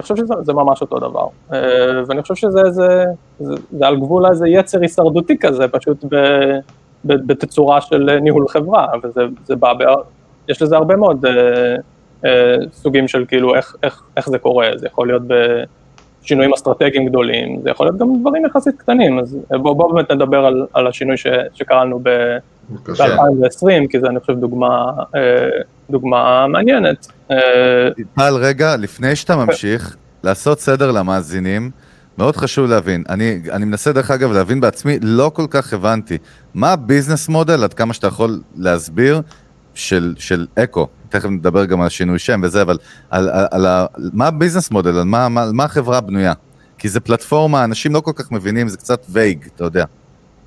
חושב שזה זה ממש אותו דבר. אה, ואני חושב שזה איזה, זה, זה על גבול איזה יצר הישרדותי כזה, פשוט ב, ב, בתצורה של ניהול חברה, וזה זה בא, ב, יש לזה הרבה מאוד אה, אה, סוגים של כאילו איך, איך, איך זה קורה, זה יכול להיות בשינויים אסטרטגיים גדולים, זה יכול להיות גם דברים יחסית קטנים, אז בואו בוא באמת נדבר על, על השינוי ש, שקראנו ב... בבקשה. ב-2020, כי זה אני חושב דוגמה, אה, דוגמה מעניינת. אה, טל, רגע, לפני שאתה ממשיך, לעשות סדר למאזינים, מאוד חשוב להבין. אני, אני מנסה דרך אגב להבין בעצמי, לא כל כך הבנתי. מה הביזנס מודל, עד כמה שאתה יכול להסביר, של, של אקו? תכף נדבר גם על שינוי שם וזה, אבל על, על, על ה, מה הביזנס מודל, על מה, מה, על מה החברה בנויה? כי זה פלטפורמה, אנשים לא כל כך מבינים, זה קצת וייג, אתה יודע.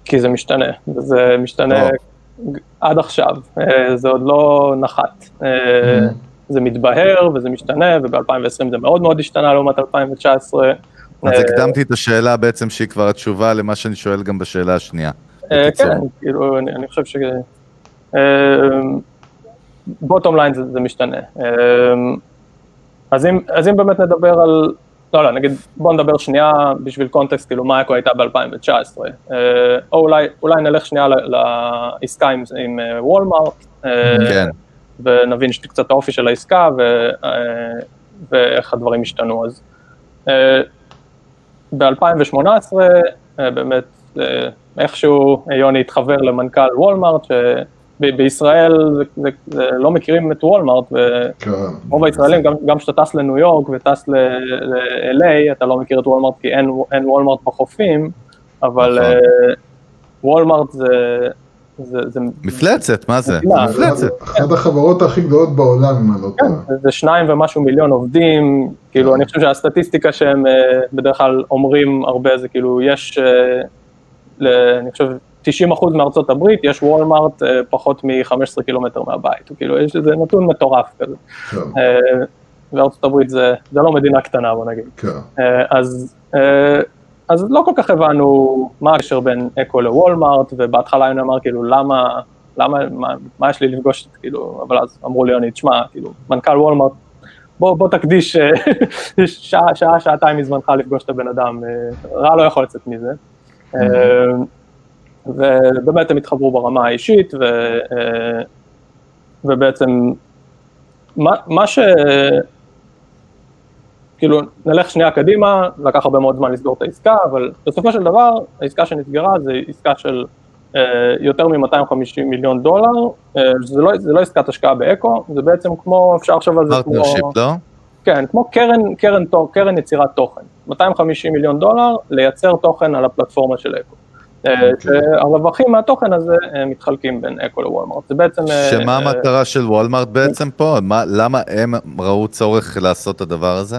כי זה משתנה, וזה משתנה טוב. עד עכשיו, אה, זה עוד לא נחת. Mm. זה מתבהר וזה משתנה, וב-2020 זה מאוד מאוד השתנה לעומת 2019. אז אה, הקדמתי את השאלה בעצם, שהיא כבר התשובה למה שאני שואל גם בשאלה השנייה. בקיצור. כן, כאילו, אני, אני חושב ש... בוטום ליין זה, זה משתנה. אה, אז אם, אז אם באמת נדבר על, לא, לא, נגיד, בוא נדבר שנייה בשביל קונטקסט, כאילו, מה אקו הייתה ב-2019. אה, או אולי, אולי נלך שנייה לעסקה עם, עם אה, וולמארט. אה, כן. ונבין ש- קצת את האופי של העסקה ו, אה, ואיך הדברים השתנו. אז אה, ב-2018 אה, באמת אה, איכשהו יוני התחבר למנכ"ל וולמארט, שבישראל זה, זה, זה לא מכירים את וולמארט, כן. ורוב הישראלים, גם, גם כשאתה טס לניו יורק וטס ל-LA, אתה לא מכיר את וולמארט כי אין, אין וולמארט בחופים, אבל נכון. אה, וולמארט זה... זה, זה מפלצת, מה זה? מפלצת. אחת החברות הכי גדולות בעולם, אם אני לא כן, טועה. זה- זה שניים ומשהו מיליון עובדים, כאילו אני חושב שהסטטיסטיקה שהם אה, בדרך כלל אומרים הרבה זה כאילו יש, אה, אני חושב 90% מארצות הברית יש וולמארט אה, פחות מ-15 קילומטר מהבית, כאילו יש איזה נתון מטורף כזה, כן, אה, וארצות הברית זה, זה לא מדינה קטנה בוא נגיד, כן. אה, אז, אז לא כל כך הבנו מה הקשר בין אקו לוולמארט, ובהתחלה אני אמר כאילו למה, למה, מה, מה יש לי לפגוש, כאילו, אבל אז אמרו לי יוני, תשמע, כאילו, מנכ"ל וולמארט, בוא, בוא תקדיש [laughs] שעה, שעה, שעתיים מזמנך לפגוש את הבן אדם, רע לא יכול לצאת מזה. אה, ובאמת הם התחברו ברמה האישית, ו, אה, ובעצם מה, מה ש... כאילו, נלך שנייה קדימה, לקח הרבה מאוד זמן לסגור את העסקה, אבל בסופו של דבר, העסקה שנסגרה זה עסקה של אה, יותר מ-250 מיליון דולר, אה, זה, לא, זה לא עסקת השקעה באקו, זה בעצם כמו, אפשר לחשוב על זה כמו... partnership, לא? כן, כמו קרן, קרן, קרן יצירת תוכן, 250 מיליון דולר לייצר תוכן על הפלטפורמה של אקו. אה, שהרווחים מהתוכן הזה אה, מתחלקים בין אקו לוולמרט, זה בעצם... אה, שמה המטרה של וולמרט בעצם פה? מה, למה הם ראו צורך לעשות את הדבר הזה?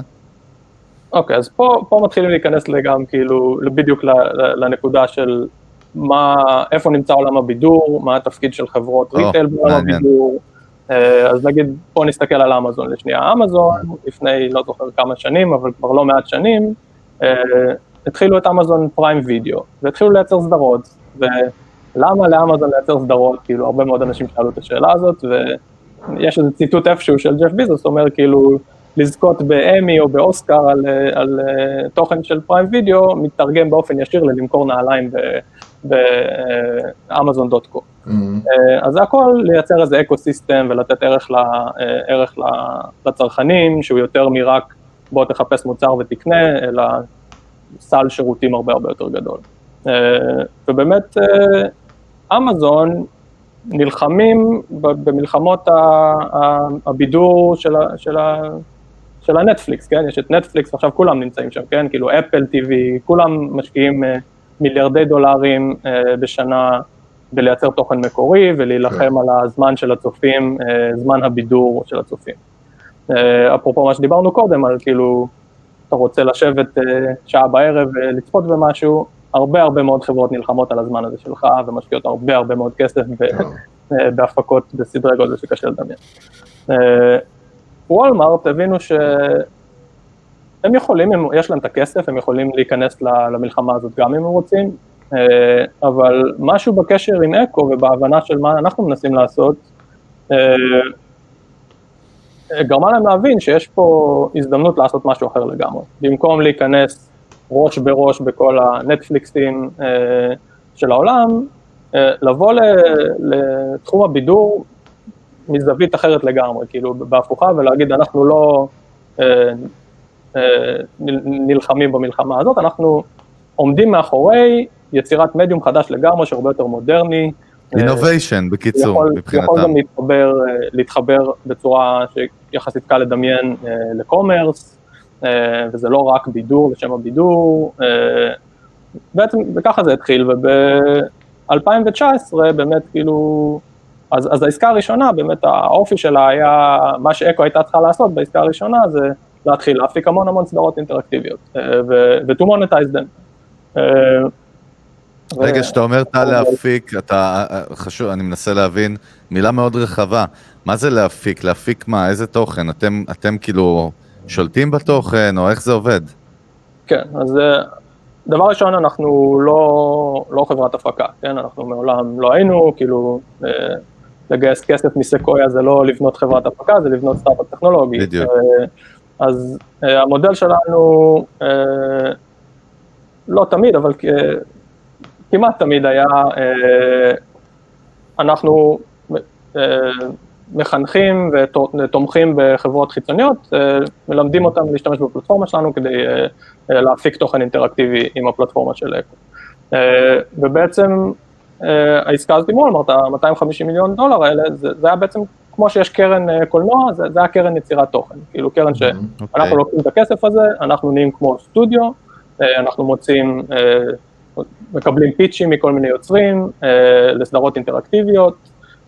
אוקיי, אז פה, פה מתחילים להיכנס גם כאילו בדיוק לנקודה של מה, איפה נמצא עולם הבידור, מה התפקיד של חברות ריטל בעולם הבידור. אז נגיד, בוא נסתכל על אמזון לשנייה. אמזון, לפני לא זוכר כמה שנים, אבל כבר לא מעט שנים, התחילו את אמזון פריים וידאו, והתחילו לייצר סדרות, ולמה לאמזון לייצר סדרות, כאילו הרבה מאוד אנשים שאלו את השאלה הזאת, ויש איזה ציטוט איפשהו של ג'ף ביזוס, אומר כאילו, לזכות באמי או באוסקר על, על uh, תוכן של פריים וידאו, מתרגם באופן ישיר ללמכור נעליים באמזון דוט קום. אז זה הכל לייצר איזה אקו סיסטם ולתת ערך, ל, ערך לצרכנים, שהוא יותר מרק בוא תחפש מוצר ותקנה, אלא סל שירותים הרבה הרבה יותר גדול. אה, ובאמת אה, אמזון נלחמים במלחמות הבידור של, ה, של, ה, של הנטפליקס, כן? יש את נטפליקס, עכשיו כולם נמצאים שם, כן? כאילו אפל טיווי, כולם משקיעים אה, מיליארדי דולרים בשנה בלייצר תוכן מקורי ולהילחם כן. על הזמן של הצופים, זמן הבידור של הצופים. אפרופו מה שדיברנו קודם, על כאילו אתה רוצה לשבת uh, שעה בערב ולצפות במשהו, הרבה הרבה מאוד חברות נלחמות על הזמן הזה שלך ומשקיעות הרבה הרבה מאוד כסף [laughs] אה, בהפקות בסדרי גודל שקשה לדמיין. וולמארט הבינו שהם יכולים, הם, יש להם את הכסף, הם יכולים להיכנס למלחמה הזאת גם אם הם רוצים, אבל משהו בקשר עם אקו ובהבנה של מה אנחנו מנסים לעשות, גרמה להם להבין שיש פה הזדמנות לעשות משהו אחר לגמרי. במקום להיכנס ראש בראש בכל הנטפליקסים אה, של העולם, אה, לבוא לתחום הבידור מזווית אחרת לגמרי, כאילו בהפוכה ולהגיד אנחנו לא אה, נלחמים במלחמה הזאת, אנחנו עומדים מאחורי יצירת מדיום חדש לגמרי שהרבה יותר מודרני, אינוביישן, בקיצור, יכול, מבחינתם. יכול גם להתחבר, להתחבר בצורה שיחסית קל לדמיין אה, לקומרס, אה, וזה לא רק בידור לשם הבידור, אה, בעצם, וככה זה התחיל, וב-2019 באמת כאילו, אז, אז העסקה הראשונה, באמת האופי שלה היה, מה שאקו הייתה צריכה לעשות בעסקה הראשונה זה להתחיל להפיק המון המון סדרות אינטראקטיביות, ו-to monetize them. רגע, שאתה אומר טל להפיק, אתה חשוב, אני מנסה להבין, מילה מאוד רחבה. מה זה להפיק? להפיק מה? איזה תוכן? אתם, אתם כאילו שולטים בתוכן, או איך זה עובד? כן, אז אה, דבר ראשון, אנחנו לא, לא חברת הפקה, כן? אנחנו מעולם לא היינו, כאילו, אה, לגייס כסף מסקויה זה לא לבנות חברת הפקה, זה לבנות סטארט-אפ טכנולוגי. בדיוק. אה, אז המודל שלנו, לא תמיד, אבל כמעט תמיד היה, אה, אנחנו אה, מחנכים ותומכים בחברות חיצוניות, אה, מלמדים אותם להשתמש בפלטפורמה שלנו כדי להפיק תוכן אינטראקטיבי עם הפלטפורמה של אקו. ובעצם העסקה הזאת עם וולמרט, ה-250 מיליון דולר האלה, זה, זה היה בעצם כמו שיש קרן קולנוע, זה, זה היה קרן יצירת תוכן, כאילו קרן שאנחנו mm-hmm. okay. לוקחים את הכסף הזה, אנחנו נהיים כמו סטודיו, אנחנו מוצאים מקבלים pitch ים מכל מיני יוצרים אה, לסדרות אינטראקטיביות,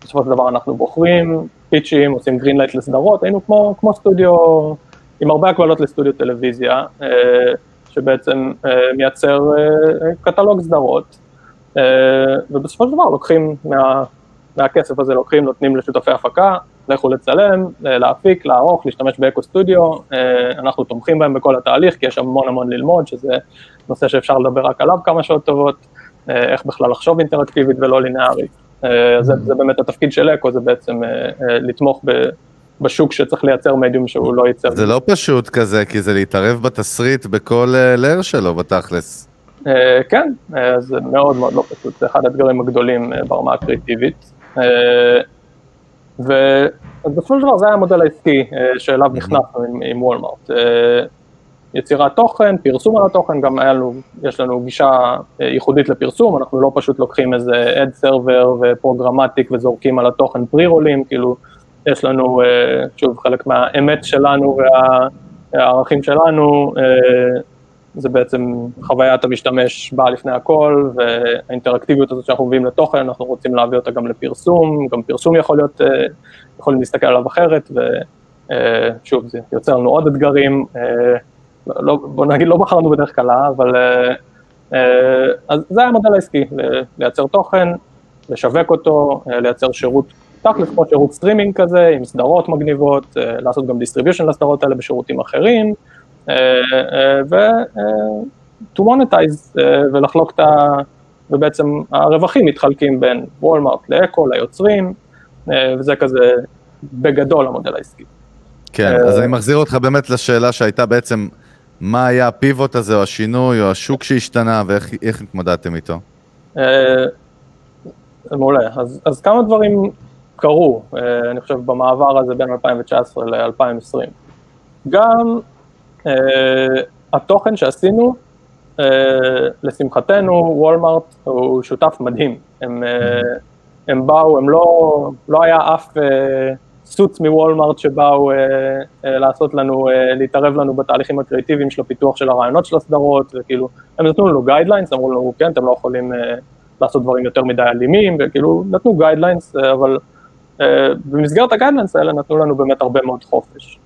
בסופו של דבר אנחנו בוחרים pitch ים, עושים greenlight לסדרות, היינו כמו, כמו סטודיו, עם הרבה הקבלות לסטודיו טלוויזיה, אה, שבעצם אה, מייצר אה, קטלוג סדרות, אה, ובסופו של דבר לוקחים מה, מהכסף הזה, לוקחים, נותנים לשותפי הפקה, לכו לצלם, אה, להפיק, לערוך, להשתמש באקו סטודיו, אה, אנחנו תומכים בהם בכל התהליך, כי יש המון המון ללמוד, שזה נושא שאפשר לדבר רק עליו כמה שעות טובות, אה, איך בכלל לחשוב אינטראקטיבית ולא לינארית. זה, זה באמת התפקיד של אקו, זה בעצם לתמוך ב... בשוק שצריך לייצר מדיום שהוא לא ייצר. זה לא פשוט כזה, כי זה להתערב בתסריט בכל לר שלו בתכלס. כן, זה מאוד מאוד לא פשוט, זה אחד האתגרים הגדולים ברמה הקריאיטיבית. אז בסופו של דבר זה היה המודל העסקי אה, שאליו נכנסנו עם, עם וולמארט. אה, יצירת תוכן, פרסום על התוכן, גם לנו, יש לנו גישה אה, ייחודית לפרסום, אנחנו לא פשוט לוקחים איזה אד סרבר ופרוגרמטיק וזורקים על התוכן פרי רולים, כאילו יש לנו, שוב, חלק מהאמת שלנו והערכים שלנו, זה בעצם חוויית המשתמש באה לפני הכל, והאינטראקטיביות הזאת שאנחנו מביאים לתוכן, אנחנו רוצים להביא אותה גם לפרסום, גם פרסום יכול להיות, אה, יכולים להסתכל עליו אחרת, ושוב, זה יוצר לנו עוד אתגרים, אה, לא, בוא נגיד, לא בחרנו בדרך קלה, אבל אה, אז זה היה המודל העסקי, לייצר תוכן, לשווק אותו, לייצר שירות, תכלס כמו שירות סטרימינג כזה, עם סדרות מגניבות, לעשות גם distribution לסדרות האלה בשירותים אחרים, אה, אה, ו- אה, to monetize ולחלוק את ה... ובעצם הרווחים מתחלקים בין וולמארט לאקו, ליוצרים, וזה כזה בגדול המודל העסקי. כן, אז אני מחזיר אותך באמת לשאלה שהייתה בעצם, מה היה הפיבוט הזה, או השינוי, או השוק שהשתנה, ואיך התמודדתם איתו? מעולה, אז, אז כמה דברים קרו, אני חושב, במעבר הזה בין 2019 ל-2020. גם התוכן שעשינו, uh, לשמחתנו, וולמארט הוא שותף מדהים. הם, uh, הם באו, הם לא, לא היה אף סוץ מוולמארט שבאו לעשות לנו, להתערב לנו בתהליכים הקריאייטיביים של הפיתוח של הרעיונות של הסדרות, וכאילו, הם נתנו לנו guidelines, אמרו לנו, כן, אתם לא יכולים לעשות דברים יותר מדי אלימים, וכאילו, נתנו guidelines, אבל במסגרת ה guidelines האלה נתנו לנו באמת הרבה מאוד חופש.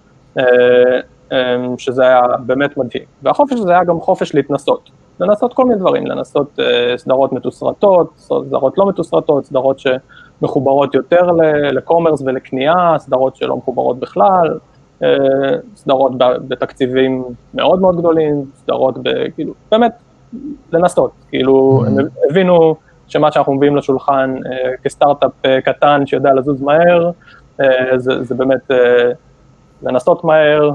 אמ, שזה היה באמת מדהים. והחופש הזה היה גם חופש להתנסות, לנסות כל מיני דברים, לנסות uh, סדרות מתוסרטות, סדרות לא מתוסרטות, סדרות שמחוברות יותר לקומרס ולקנייה, סדרות שלא מחוברות בכלל, uh, סדרות בתקציבים מאוד מאוד גדולים, סדרות כאילו, באמת, לנסות, כאילו, mm-hmm. הם הבינו שמה שאנחנו מביאים לשולחן uh, כסטארט-אפ קטן שיודע לזוז מהר, זה, זה באמת... לנסות מהר,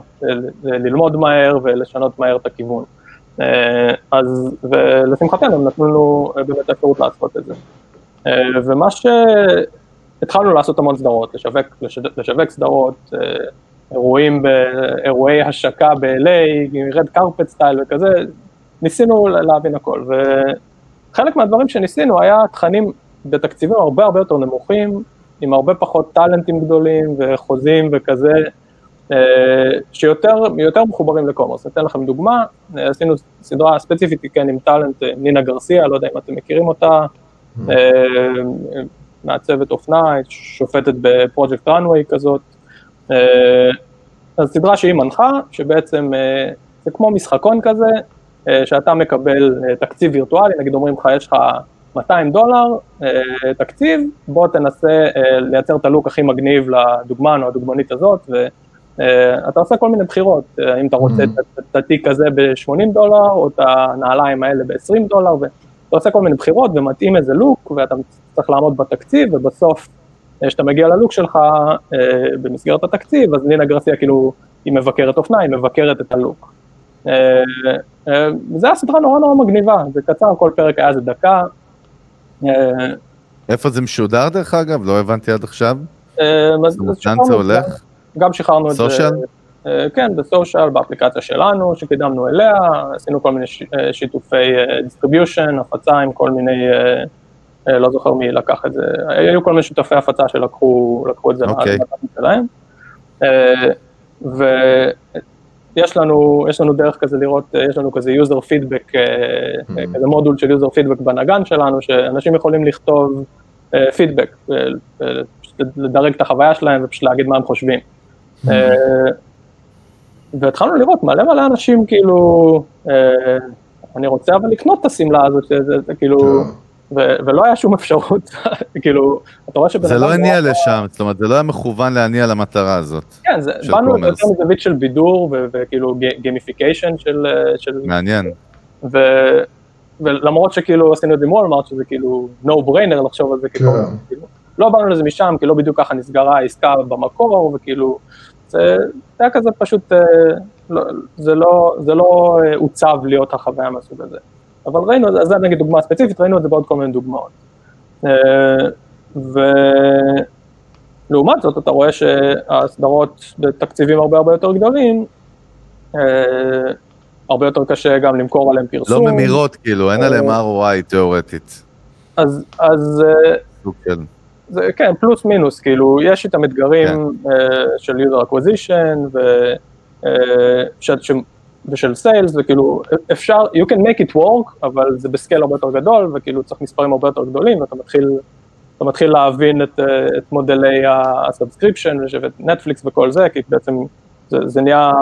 ללמוד מהר ולשנות מהר את הכיוון. אה, אז, ולשמחתנו הם נתנו לנו אה, באמת אפשרות לעשות את זה. אה, ומה שהתחלנו לעשות המון סדרות, לשווק, לשווק סדרות, אירועים, אירועי השקה ב-LA, רד קרפט סטייל וכזה, ניסינו להבין הכל. וחלק מהדברים שניסינו היה תכנים בתקציבים הרבה הרבה יותר נמוכים, עם הרבה פחות טאלנטים גדולים וחוזים וכזה, שיותר מחוברים לקומרס. אתן לכם דוגמה, אה, עשינו סדרה ספציפית, כן, עם טאלנט, אה, נינה גרסיה, לא יודע אם אתם מכירים אותה, מעצבת אופנה, שופטת בפרויקט runway כזאת. אז סדרה שהיא מנחה, שבעצם זה כמו משחקון כזה, שאתה מקבל תקציב וירטואלי, נגיד אומרים לך, יש לך 200 דולר תקציב, בוא תנסה לייצר את הלוק הכי מגניב לדוגמן או הדוגמנית הזאת, אה, אתה עושה כל מיני בחירות, אה, אם אתה רוצה mm-hmm. את התיק הזה ב-80 דולר, או את הנעליים האלה ב-20 דולר, ואתה עושה כל מיני בחירות ומתאים איזה לוק, ואתה צריך לעמוד בתקציב, ובסוף, אה, כשאתה מגיע ללוק שלך במסגרת התקציב, אז נינה גרסיה כאילו, היא מבקרת אופנה, היא מבקרת את הלוק. זה היה סדרה נורא נורא מגניבה, זה קצר, כל פרק היה איזה דקה. איפה זה משודר דרך אגב? לא הבנתי עד עכשיו. לאן זה הולך? גם שחררנו את זה. אה, כן, ב social, באפליקציה שלנו, שקידמנו אליה, עשינו כל מיני אה, שיתופי distribution, אה, הפצה עם כל מיני, לא זוכר מי לקח את זה, היו כל מיני שותפי הפצה שלקחו את זה okay. אוקיי. שלהם. ויש לנו, יש לנו דרך כזה לראות, יש לנו כזה user feedback, mm-hmm. כזה מודול של user feedback בנגן שלנו, שאנשים יכולים לכתוב פידבק, לדרג את החוויה שלהם ופשוט להגיד מה הם חושבים. אה, והתחלנו לראות מלא מלא אנשים כאילו, אה, אני רוצה אבל לקנות את השמלה הזאת, כאילו, כן. ולא היה שום אפשרות, [laughs] כאילו, אתה רואה שבן אדם... זה לא הניע לשם, זאת אומרת, זה לא היה מכוון להניע למטרה הזאת. כן, באנו יותר מזווית של בידור וכאילו gamification של... מעניין. ולמרות שכאילו עשינו את זה עם וולמארט, שזה כאילו no brainer לחשוב על זה, כאילו, לא באנו לזה משם, כי לא בדיוק ככה נסגרה העסקה במקור, וכאילו, זה היה כזה פשוט, אה, לא, זה לא, זה לא אה, עוצב להיות החוויה מהסוג הזה. אבל ראינו, זה נגיד דוגמה ספציפית, ראינו את זה בעוד כל מיני דוגמאות. אה, לעומת זאת, אתה רואה שהסדרות בתקציבים הרבה הרבה יותר גדולים, הרבה יותר קשה גם למכור עליהם לא פרסום. ממירות, כאילו, אין עליהם ROI תיאורטית. אז, אז של... זה, כן, פלוס מינוס, כאילו, יש איתם אתגרים uh, של user acquisition ו, uh, ש, ש, ושל sales, וכאילו, אפשר, you can make it work, אבל זה ב scale הרבה יותר גדול, וכאילו צריך מספרים הרבה יותר גדולים, ואתה מתחיל, אתה מתחיל להבין את, uh, את מודלי ה subscription, ואת נטפליקס וכל זה, כי בעצם זה, זה נהיה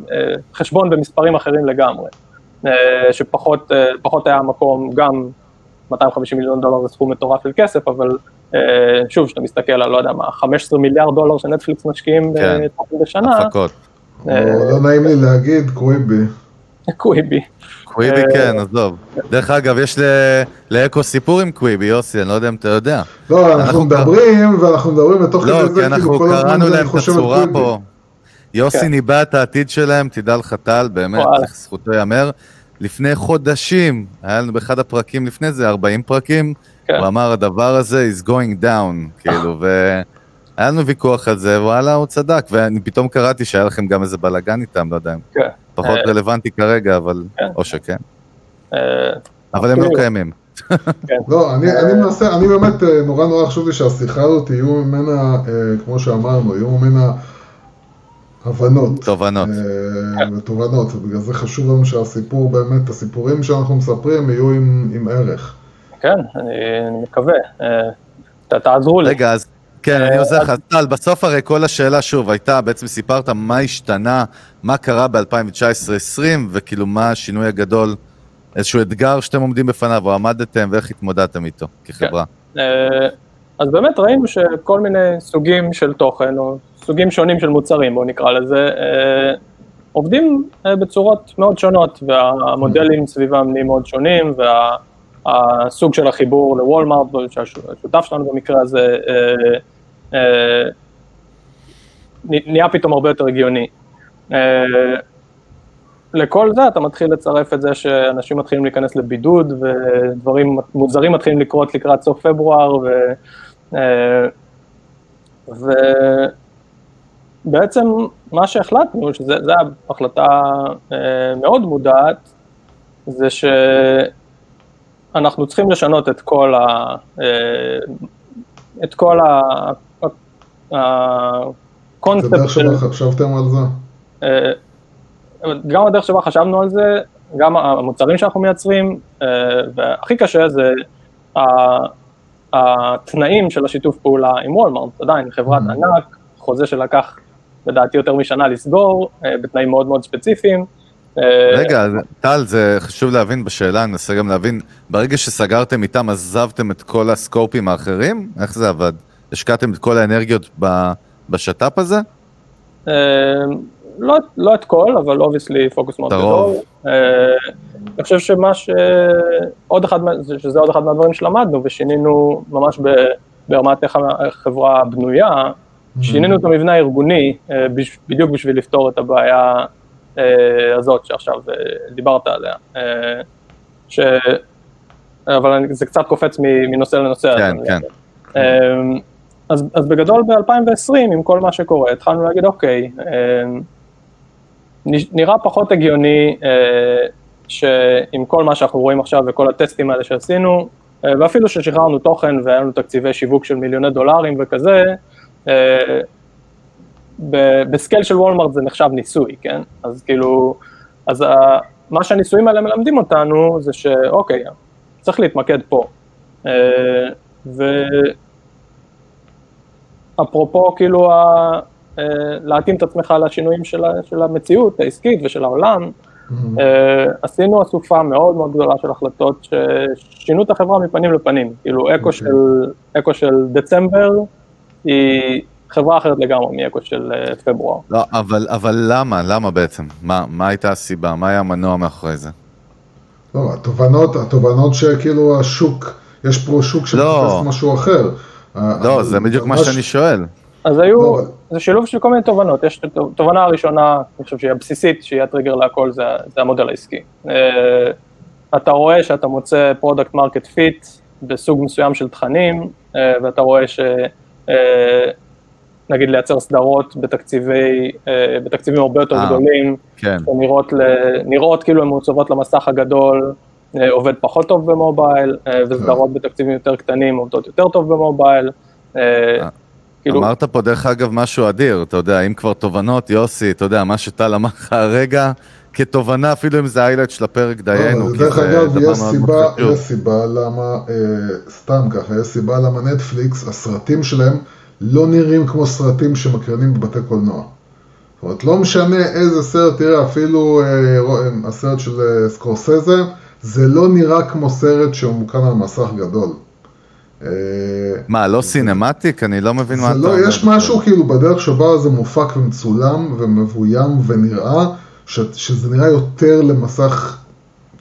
uh, חשבון במספרים אחרים לגמרי, uh, שפחות uh, היה מקום, גם 250 מיליון דולר זה סכום מטורף של כסף, אבל אה, שוב, כשאתה מסתכל על, לא יודע מה, 15 מיליארד דולר שנטפליקס משקיעים כן. בתוכן בשנה, הפקות. אה, לא נעים לי להגיד, קוויבי. קוויבי. קוויבי אה, כן, עזוב. דרך אגב, יש לאקו סיפור עם קוויבי, יוסי, אני לא יודע אם אתה יודע. לא, אנחנו אנחנו מדברים, ואנחנו מדברים בתוך לא, כדי כי זה, אנחנו כאילו כל הזמן קראנו אני להם את חושב על הצורה קוויבי. פה. יוסי כן. ניבא את העתיד שלהם, תדע לך טל, באמת. זכותו ייאמר. לפני חודשים, היה לנו באחד הפרקים לפני זה, 40 פרקים, כן. הוא אמר הדבר הזה is going down, כאילו, [laughs] והיה לנו ויכוח על זה, וואלה, הוא צדק, ואני פתאום קראתי שהיה לכם גם איזה בלאגן איתם, לא יודע, כן. פחות אה, רלוונטי כרגע, אבל, כן. או שכן, אה, אבל הם לא כאילו, קיימים. לא, אני, אני מנסה, אני באמת אה, נורא נורא חשוב לי שהשיחה הזאת יהיו ממנה, אה, כמו שאמרנו, יהיו ממנה הבנות. תובנות. אה, ותובנות, ובגלל זה חשוב לנו שהסיפור באמת, הסיפורים שאנחנו מספרים יהיו עם, עם ערך. כן, אני אני מקווה. אה, ת- תעזרו לי. רגע, אז כן, אה, אני עוזר לך. טל, בסוף הרי כל השאלה שוב הייתה, בעצם סיפרת מה השתנה, מה קרה ב-2019-2020, וכאילו מה השינוי הגדול, איזשהו אתגר שאתם עומדים בפניו, או עמדתם, ואיך התמודדתם איתו כחברה. אה, אז באמת ראינו שכל מיני סוגים של תוכן, או סוגים שונים של מוצרים, בואו נקרא לזה, אה, עובדים אה, בצורות מאוד שונות, והמודלים סביבם נהיים מאוד שונים, והסוג של החיבור לוולמארט, שהשותף שלנו במקרה הזה, אה, אה, נה- נהיה פתאום הרבה יותר הגיוני. אה, לכל זה אתה מתחיל לצרף את זה שאנשים מתחילים להיכנס לבידוד ודברים מוזרים מתחילים לקרות לקראת סוף פברואר ו... ובעצם מה שהחלטנו, שזו החלטה מאוד מודעת, זה שאנחנו צריכים לשנות את כל ה... אה, את כל ה... זה הקונספט דרך של... שבה חשבתם על זה? אה, גם הדרך שבה חשבנו על זה, גם המוצרים שאנחנו מייצרים, אה, והכי קשה זה התנאים של השיתוף פעולה עם וולמארט, עדיין חברת Mhm. ענק, חוזה שלקח לדעתי יותר משנה לסגור, בתנאים מאוד מאוד ספציפיים. אה, רגע, טל, זה חשוב להבין בשאלה, אני מנסה גם להבין, ברגע שסגרתם איתם, עזבתם את כל ה scope ים האחרים? איך זה עבד? השקעתם את כל האנרגיות בשת"פ הזה? אה, לא, לא את כל, אבל obviously פוקוס מאוד גדול. אה, אני חושב שמה ש... עוד אחד, שזה עוד אחד מהדברים שלמדנו ושינינו ממש ב- ברמת איך החברה בנויה, שינינו את המבנה הארגוני בדיוק בשביל לפתור את הבעיה הזאת שעכשיו אה, דיברת עליה. אה, ש... אבל זה קצת קופץ מנושא לנושא. כן, כן. אז, אז בגדול ב-2020, עם כל מה שקורה, התחלנו להגיד, אוקיי, נראה פחות הגיוני אה, שעם כל מה שאנחנו רואים עכשיו וכל הטסטים האלה שעשינו, אה, ואפילו ששחררנו תוכן והיה לנו תקציבי שיווק של מיליוני דולרים וכזה, אה, בסקייל של וולמארט זה נחשב ניסוי, כן? אז כאילו, אז ה- מה שהניסויים האלה מלמדים אותנו זה שאוקיי, צריך להתמקד פה. אה, ואפרופו כאילו ה... אה, להתאים את עצמך לשינויים של. של המציאות העסקית ושל העולם, אה, עשינו אסופה מאוד מאוד גדולה של החלטות ששינו את החברה מפנים לפנים, כאילו אקו, אוקיי. של, אקו של דצמבר היא חברה אחרת לגמרי מאקו של אה, פברואר. לא, אבל, אבל למה? למה בעצם? מה, מה הייתה הסיבה? מה היה המנוע מאחורי זה? לא, התובנות, התובנות שכאילו השוק, יש פה שוק לא. שמחפש משהו אחר. לא, זה בדיוק מה שאני שואל. אז היו, לא, זה שילוב של כל מיני תובנות, יש את התובנה הראשונה, אני חושב שהיא הבסיסית, שהיא הטריגר להכל, זה, זה המודל העסקי. אה, אתה רואה שאתה מוצא product market fit בסוג מסוים של תכנים, אה, ואתה רואה ש... נגיד לייצר סדרות בתקציבי, אה, בתקציבים הרבה יותר אה, גדולים, כן. שנראות ל- נראות כאילו הן מעוצבות למסך הגדול, אה, עובד פחות טוב במובייל, אה, וסדרות בתקציבים יותר קטנים עובדות יותר טוב במובייל. אה, כאילו, אמרת פה דרך אגב משהו אדיר, אתה יודע, אם כבר תובנות, יוסי, אתה יודע, מה שטל אמר לך הרגע, כתובנה, אפילו אם זה היילייט של הפרק, דיינו, לא, כי דרך אגב, יש סיבה. יש סיבה למה, אה, סתם ככה, יש סיבה למה נטפליקס, הסרטים שלהם לא נראים כמו סרטים שמקרנים בבתי קולנוע. זאת אומרת, לא משנה איזה סרט, תראה, אפילו אה, רוא- הסרט של אה, סקורסזה, זה לא נראה כמו סרט שמוקרן על מסך גדול. אה, מה, לא סינמטיק? אני לא מבין מה זה אתה לא, אומר. יש משהו כאילו בדרך שבה זה מופק ומצולם ומבוים ונראה, ש, שזה נראה יותר למסך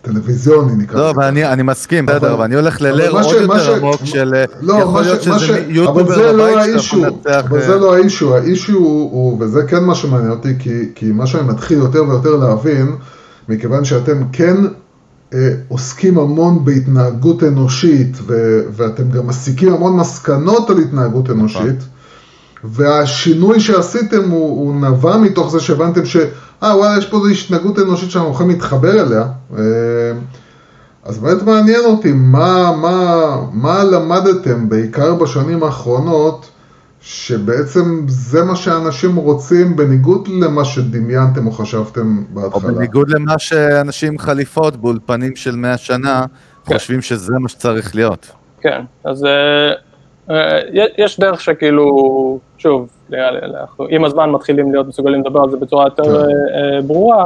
טלוויזיוני נקרא לא, אבל אני, אני מסכים, אבל- בסדר, אבל אני הולך ללר עוד ש- יותר ש- עמוק של... לא, יכול להיות ש- שזה יוטיובר זה לא בבית האישו, שאתה מנצח... אבל זה לא האישו, האישו הוא, הוא, וזה כן מה שמעניין אותי, כי, כי מה שאני מתחיל יותר ויותר להבין, מכיוון שאתם כן אה, עוסקים המון בהתנהגות אנושית, ו, ואתם גם מסיקים המון מסקנות על התנהגות אנושית, והשינוי שעשיתם הוא, הוא נבע מתוך זה שהבנתם ש... אה וואלה, יש פה איזו התנהגות אנושית שאנחנו יכולים להתחבר אליה. אה, אז באמת מעניין אותי, מה, מה, מה למדתם בעיקר בשנים האחרונות, שבעצם זה מה שאנשים רוצים בניגוד למה שדמיינתם או חשבתם או בהתחלה. בניגוד למה שאנשים עם חליפות באולפנים של 100 שנה, חושבים שזה מה שצריך להיות. כן, אז אה, יש דרך שכאילו, שוב, נראה לי, אנחנו עם הזמן מתחילים להיות מסוגלים לדבר על זה בצורה יותר כן. אה, אה, ברורה.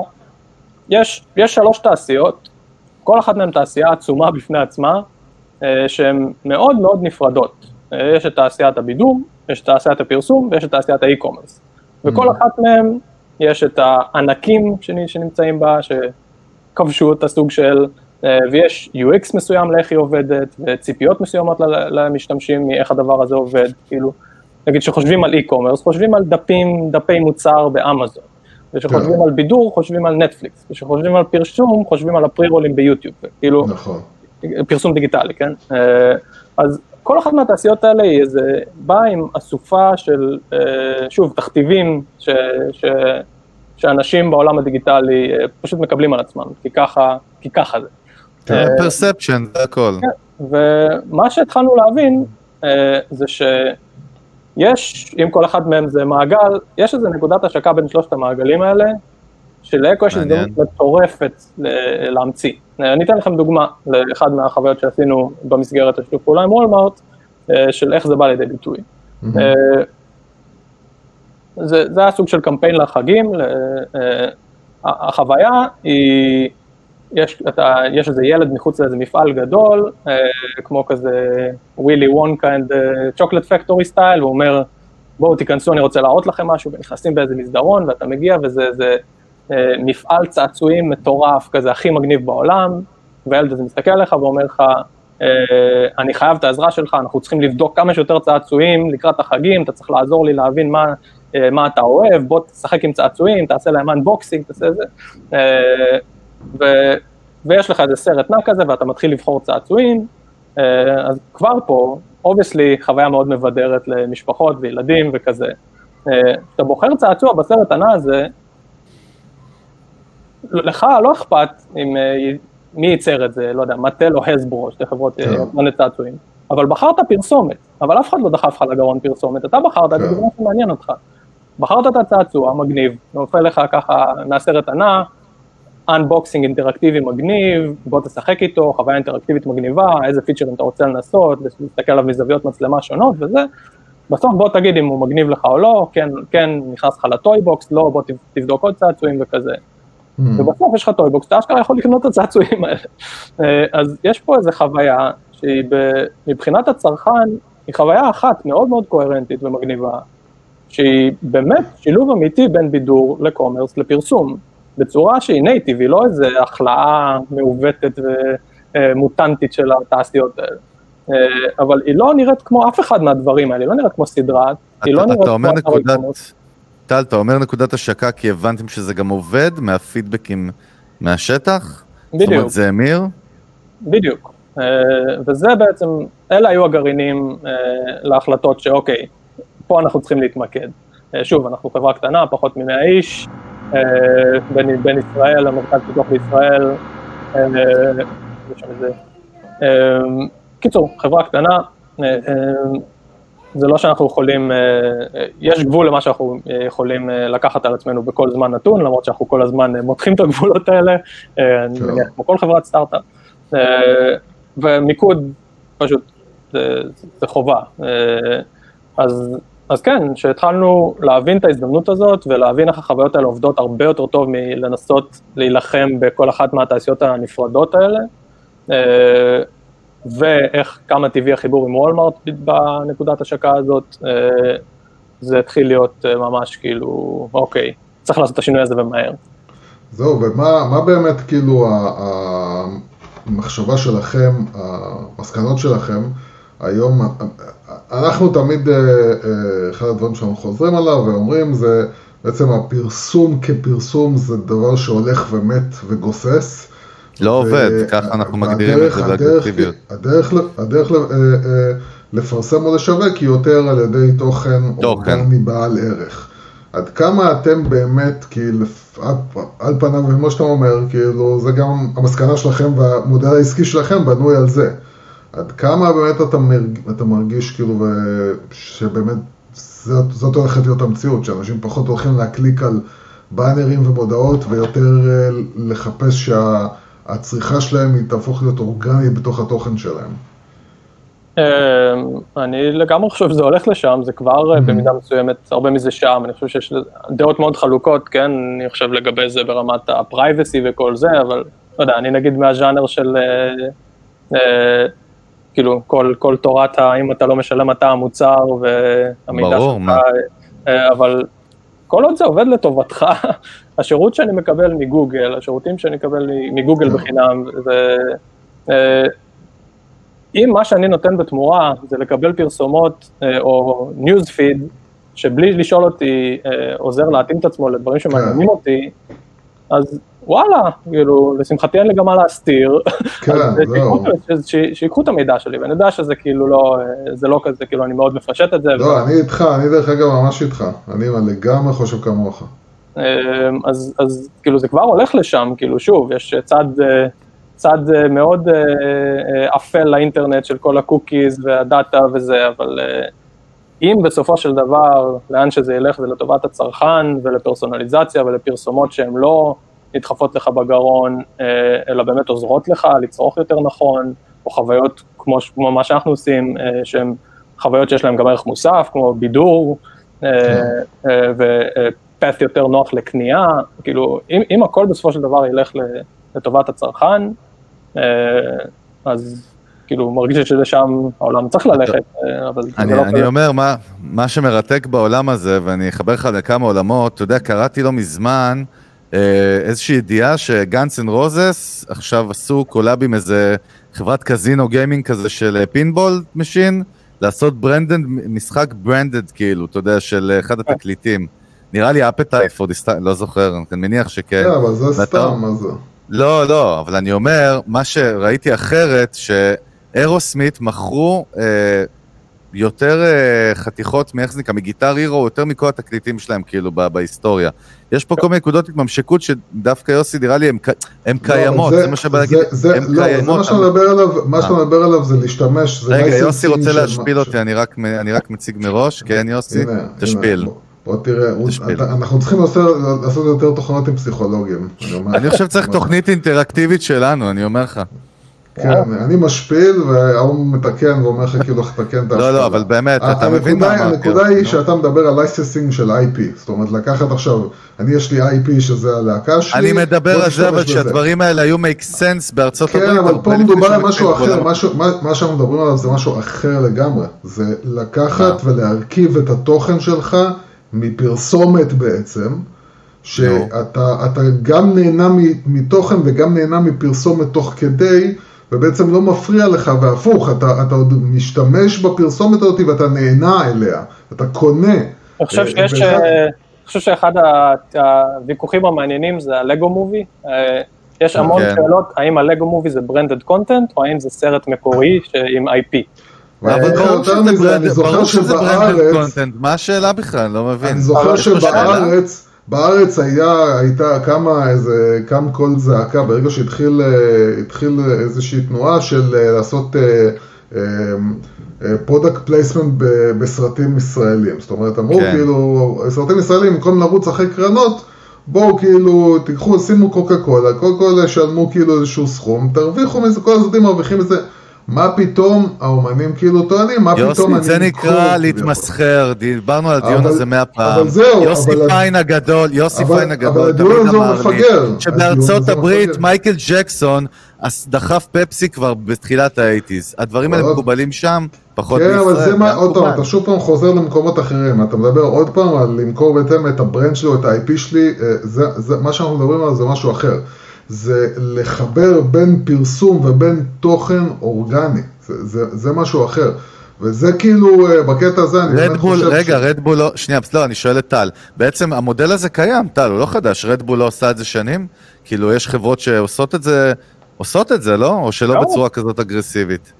יש, יש שלוש תעשיות, כל אחת מהן תעשייה עצומה בפני עצמה, אה, שהן מאוד מאוד נפרדות. אה, יש את תעשיית הבידור, יש את תעשיית הפרסום ויש את תעשיית האי-קומרס. וכל אחת מהן יש את הענקים שנ- שנמצאים בה, שכבשו את הסוג של, אה, ויש UX מסוים לאיך היא עובדת, וציפיות מסוימות למשתמשים מאיך הדבר הזה עובד, כאילו, נגיד שחושבים על e-commerce, חושבים על דפים, דפי מוצר באמזון, וכשחושבים כן. על בידור, חושבים על נטפליקס, וכשחושבים על פרשום, חושבים על הפרי-רולים ביוטיוב, כאילו, נכון. פרסום דיגיטלי, כן? אה, אז כל אחת מהתעשיות האלה היא איזה, באה עם אסופה של, אה, שוב, תכתיבים ש, ש, שאנשים בעולם הדיגיטלי אה, פשוט מקבלים על עצמם, כי ככה, כי ככה זה. אה, פרספשן, זה הכל. ומה שהתחלנו להבין אה, זה שיש, אם כל אחד מהם זה מעגל, יש איזה נקודת השקה בין שלושת המעגלים האלה, שלאקו יש. הזדמנות מטורפת להמציא. אה, אני אתן לכם דוגמה לאחד מהחוויות שעשינו במסגרת השיתוף פעולה עם וולמארט, אה, של איך זה בא לידי ביטוי. אה, זה, זה היה סוג של קמפיין לחגים, אה, החוויה היא, יש, אתה, יש איזה ילד מחוץ לאיזה מפעל גדול, אה, כמו כזה Willy Wonka and Chocolate Factory style, הוא אומר, בואו תיכנסו, אני רוצה להראות לכם משהו, ונכנסים באיזה מסדרון, ואתה מגיע, וזה זה, אה, מפעל צעצועים מטורף, כזה הכי מגניב בעולם, והילד הזה מסתכל עליך ואומר לך, אה, אני חייב את העזרה שלך, אנחנו צריכים לבדוק כמה שיותר צעצועים לקראת החגים, אתה צריך לעזור לי להבין מה, אה, מה אתה אוהב, בוא תשחק עם צעצועים, תעשה להם unboxing, תעשה זה. ו, ויש לך איזה סרט נע כזה, ואתה מתחיל לבחור צעצועים, אה, אז כבר פה, obviously, חוויה מאוד מבדרת למשפחות וילדים וכזה. אה, כשאתה בוחר צעצוע בסרט הנע הזה, לך לא אכפת אם, אה, מי ייצר את זה, לא יודע, מטל או האסברו, שתי חברות כן. יצרני צעצועים, אבל בחרת פרסומת, אבל אף אחד לא דחף לך לגרון פרסומת, אתה בחרת, כן. זה דבר שמעניין אותך. בחרת את הצעצוע, מגניב, נופל לך ככה מהסרט הנע, unboxing אינטראקטיבי מגניב, בוא תשחק איתו, חוויה אינטראקטיבית מגניבה, איזה פיצ'רים אתה רוצה לנסות, להסתכל עליו מזוויות מצלמה שונות וזה, בסוף בוא תגיד אם הוא מגניב לך או לא, כן, כן נכנס לך ל toy box, לא, בוא תב- תבדוק עוד צעצועים וכזה. ובסוף יש לך toy box, אתה אשכרה יכול לקנות את הצעצועים האלה. אה, אז יש פה איזו חוויה שהיא ב- מבחינת הצרכן, היא חוויה אחת מאוד מאוד קוהרנטית ומגניבה, שהיא באמת שילוב אמיתי בין בידור ל commerce לפרסום, בצורה שהיא native, היא לא איזה הכלאה מעוותת ומוטנטית של התעשיות האלה. אה, אבל היא לא נראית כמו אף אחד מהדברים האלה, היא לא נראית כמו סדרה, היא לא אתה- נראית אתה אומר כמו אתר נקודת... טל, אתה אומר נקודת השקה כי הבנתם שזה גם עובד מהפידבקים מהשטח? זאת בדיוק. אומרת, זה המיר? בדיוק. אה, וזה בעצם, אלה היו הגרעינים אה, להחלטות שאוקיי, פה אנחנו צריכים להתמקד. שוב, אנחנו חברה קטנה, פחות מ-100 איש, בין, בין ישראל למרכז פיתוח בישראל, אה. אה, קיצור, חברה קטנה, אה, אה, זה לא שאנחנו יכולים, אה, אה, יש גבול למה שאנחנו אה, יכולים אה, לקחת על עצמנו בכל זמן נתון, למרות שאנחנו כל הזמן אה, מותחים את הגבולות האלה, אה, אני. מניח כמו כל חברת סטארט-אפ. אה, ומיקוד פשוט זה, זה חובה. אה, אז, אז כן, כשהתחלנו להבין את ההזדמנות הזאת ולהבין איך החוויות האלה עובדות הרבה יותר טוב מלנסות להילחם בכל אחת מהתעשיות הנפרדות האלה, אה, ואיך כמה טבעי החיבור עם וולמארט בנקודת השקה הזאת, אה, זה התחיל להיות אה, ממש כאילו, אוקיי, צריך לעשות את השינוי הזה ומהר. זהו, ומה מה באמת כאילו המחשבה שלכם, המסקנות שלכם, היום, אנחנו תמיד, אה, אה, אחד הדברים שאנחנו חוזרים עליו ואומרים זה בעצם הפרסום כפרסום זה דבר שהולך ומת וגוסס. לא ו- עובד, ככה אנחנו מגדירים את זה הדרך- באגרסיביות. הדרך, הדרך ל- אה, לפרסם או לשווק היא יותר על ידי תוכן. אורגני בעל ערך. עד כמה אתם באמת, כאילו, על פניו, כמו שאתה אומר, כאילו, זה גם המסקנה שלכם והמודל העסקי שלכם בנוי על זה. עד כמה באמת אתה, מרג, אתה מרגיש כאילו ו- שבאמת זאת, זאת הולכת להיות המציאות, שאנשים פחות הולכים להקליק על באנרים ומודעות ויותר אה, לחפש שהצריכה שלהם היא תהפוך להיות אורגנית בתוך התוכן שלהם. אמ, אני לגמרי חושב שזה הולך לשם, זה כבר אה, במידה מסוימת, הרבה מזה שם, אני חושב שיש דעות מאוד חלוקות, כן, אני חושב לגבי זה ברמת הפרייבסי וכל זה, אבל לא יודע, אני נגיד מהז'אנר של, אה, אה, כאילו, כל, כל תורת האם אתה לא משלם אתה המוצר והמידע ברור, שלך, מה? אה, אבל כל עוד זה עובד לטובתך, [laughs] השירות שאני מקבל מגוגל, השירותים שאני מקבל מגוגל בחינם, זה... אה, אם מה שאני נותן בתמורה זה לקבל פרסומות אה, או ניוז פיד, שבלי לשאול אותי עוזר להתאים את עצמו לדברים שמעניינים אותי, אז וואלה, כאילו, לשמחתי אין לי גם מה להסתיר, כן, אז זהו. שיקחו- את המידע שלי, ואני יודע שזה כאילו לא, אה, זה לא כזה, כאילו, אני מאוד מפשט את זה, לא, אני איתך, אני דרך אגב ממש איתך. אני לגמרי חושב כמוך. אמ, אז, אז כאילו זה כבר הולך לשם, כאילו שוב, יש צד, אה, צד אה, מאוד אה, אה, אפל לאינטרנט של כל הקוקיז והדאטה וזה, אבל אה, אם בסופו של דבר, לאן שזה ילך זה לטובת הצרכן ולפרסונליזציה ולפרסומות שהן לא נדחפות לך בגרון, אה, אלא באמת עוזרות לך לצרוך יותר נכון, או חוויות כמו, כמו מה שאנחנו עושים, אה, שהן חוויות שיש להן גם ערך מוסף, כמו בידור, אה, אה, ופאט יותר נוח לקנייה, כאילו, אם, אם הכל בסופו של דבר ילך לטובת הצרכן, אז כאילו מרגיש שלשם העולם צריך ללכת, אבל זה אני, לא אני. אומר, מה, מה שמרתק בעולם הזה, ואני אחבר לך לכמה עולמות, אתה יודע, קראתי לא מזמן איזושהי ידיעה שגאנס אנד רוזס עכשיו עשו collab עם איזה חברת קזינו gaming כזה של אה, pinball machine, לעשות branded, משחק branded כאילו, אתה יודע, של אה, אחד התקליטים. נראה לי Appetite for Dest... לא זוכר, אני מניח שכן. כן, אבל זה סתם, מה זה? לא, לא, אבל אני אומר, מה שראיתי אחרת, שאירוסמית מכרו אה, יותר אה, חתיכות, מאיך זה נקרא, מגיטר הירו, יותר מכל התקליטים שלהם, כאילו, ב- בהיסטוריה. יש פה כל מיני נקודות התממשקות שדווקא יוסי, נראה לי, הן קיימות, לא, זה מה שבא להגיד, זה- זה- הן לא, זה קיימות. מה שאתה מדבר עליו, מה שאתה אה. מדבר עליו זה להשתמש, זה רגע, יוסי רוצה להשפיל אותי, אני רק מציג מראש, כן, יוסי? תשפיל. בוא- תראה, אנחנו צריכים לעשות יותר תוכניות עם פסיכולוגים. אני. חושב שצריך תוכנית אינטראקטיבית שלנו, אני אומר לך. כן, אני משפיל, וההוא מתקן ואומר לך כאילו איך לתקן את לא, לא, אבל באמת, אתה מבין מה אמרתי. הנקודה היא נו. שאתה מדבר על licensing של IP, זאת אומרת לקחת עכשיו, אני יש לי IP שזה הלהקה שלי, אני מדבר על זה, אבל. שהדברים האלה היו make sense בארצות הברית. כן, אבל פה מדובר על משהו אחר, מה שאנחנו מדברים עליו זה משהו אחר לגמרי. זה לקחת מה? ולהרכיב את התוכן שלך מפרסומת בעצם, שאתה אתה גם נהנה מתוכן וגם נהנה מפרסומת תוך כדי, ובעצם לא מפריע לך, והפוך, אתה, אתה עוד משתמש בפרסומת הזאת ואתה נהנה אליה, אתה קונה. אני חושב אה, שיש, אה, אני חושב שאחד הוויכוחים המעניינים זה הלגו מובי. אה, יש המון כן. שאלות, האם הלגו movie זה ברנדד קונטנט, או האם זה סרט מקורי עם IP. אבל ברור יותר שזה מזה, brand- אני זוכר ברור שזה ברנד שבארץ, content, מה השאלה בכלל? לא מבין. אני זוכר? שבארץ, בארץ היה, הייתה קמה איזה, קם קול זעקה ברגע שהתחיל אה, התחיל איזושהי תנועה של אה, לעשות product placement בסרטים ישראלים. זאת אומרת, אמרו כן. כאילו, סרטים ישראלים, במקום לרוץ אחרי קרנות, בואו כאילו, תיקחו, שימו קוקה קולה, קוקה קולה ישלמו כאילו איזשהו סכום, תרוויחו מזה, כל הסרטים מרוויחים מזה. מה פתאום האומנים כאילו טוענים, מה יוסי, פתאום אני זה אמכור נקרא? להתמסחר, דיברנו על הדיון אבל- הזה מאה פעם. אבל זהו, יוסי אבל- פיין הגדול, יוסי אבל- פיין אבל הגדול, הדיון תמיד אמר לי, מפגר. הדיון שבארצות הברית מפגר. מייקל ג'קסון דחף פפסי כבר בתחילת ה eighties. הדברים האלה אבל- מקובלים שם, פחות כן, בישראל. אבל זה מה, עוד פעם. אתה שוב פעם חוזר למקומות אחרים, אתה מדבר עוד פעם על למכור בהתאם את ה brand שלו, את ה-IP שלי, אה, זה, זה, מה שאנחנו מדברים עליו זה משהו אחר. זה לחבר בין פרסום ובין תוכן אורגני, זה, זה, זה משהו אחר. וזה כאילו, אה, בקטע הזה אני באמת רדבול, חושב רגע, ש... רדבול לא, שנייה, לא, אני שואל את טל. בעצם המודל הזה קיים, טל, הוא לא חדש, רדבול לא עושה את זה שנים? כאילו, יש חברות שעושות את זה, עושות את זה, לא? או שלא לא. בצורה כזאת אגרסיבית?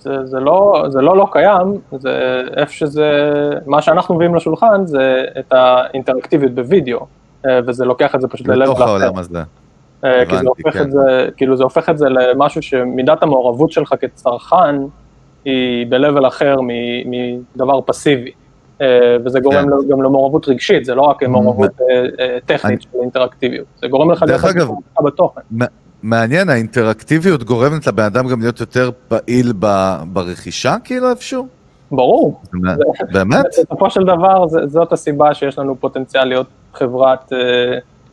זה, זה, לא, זה לא לא קיים, זה איפה שזה, מה שאנחנו מביאים לשולחן זה את האינטראקטיביות בווידאו, אה, וזה לוקח את זה פשוט ל-level בתוך אחר. העולם הזה. אה, כי זה הופך כן. את זה, כאילו זה הופך את זה למשהו שמידת המעורבות שלך כצרכן היא ב-level אחר מדבר פסיבי. אה, וזה גורם כן. גם למעורבות רגשית, זה לא רק מעורבות אה, טכנית של אינטראקטיביות, זה גורם לך להיות בתוכן. מעניין, האינטראקטיביות גורמת לבן אדם גם להיות יותר פעיל ברכישה, כאילו, איפשהו? ברור, באמת? בסופו של דבר זאת הסיבה שיש לנו פוטנציאל להיות חברת,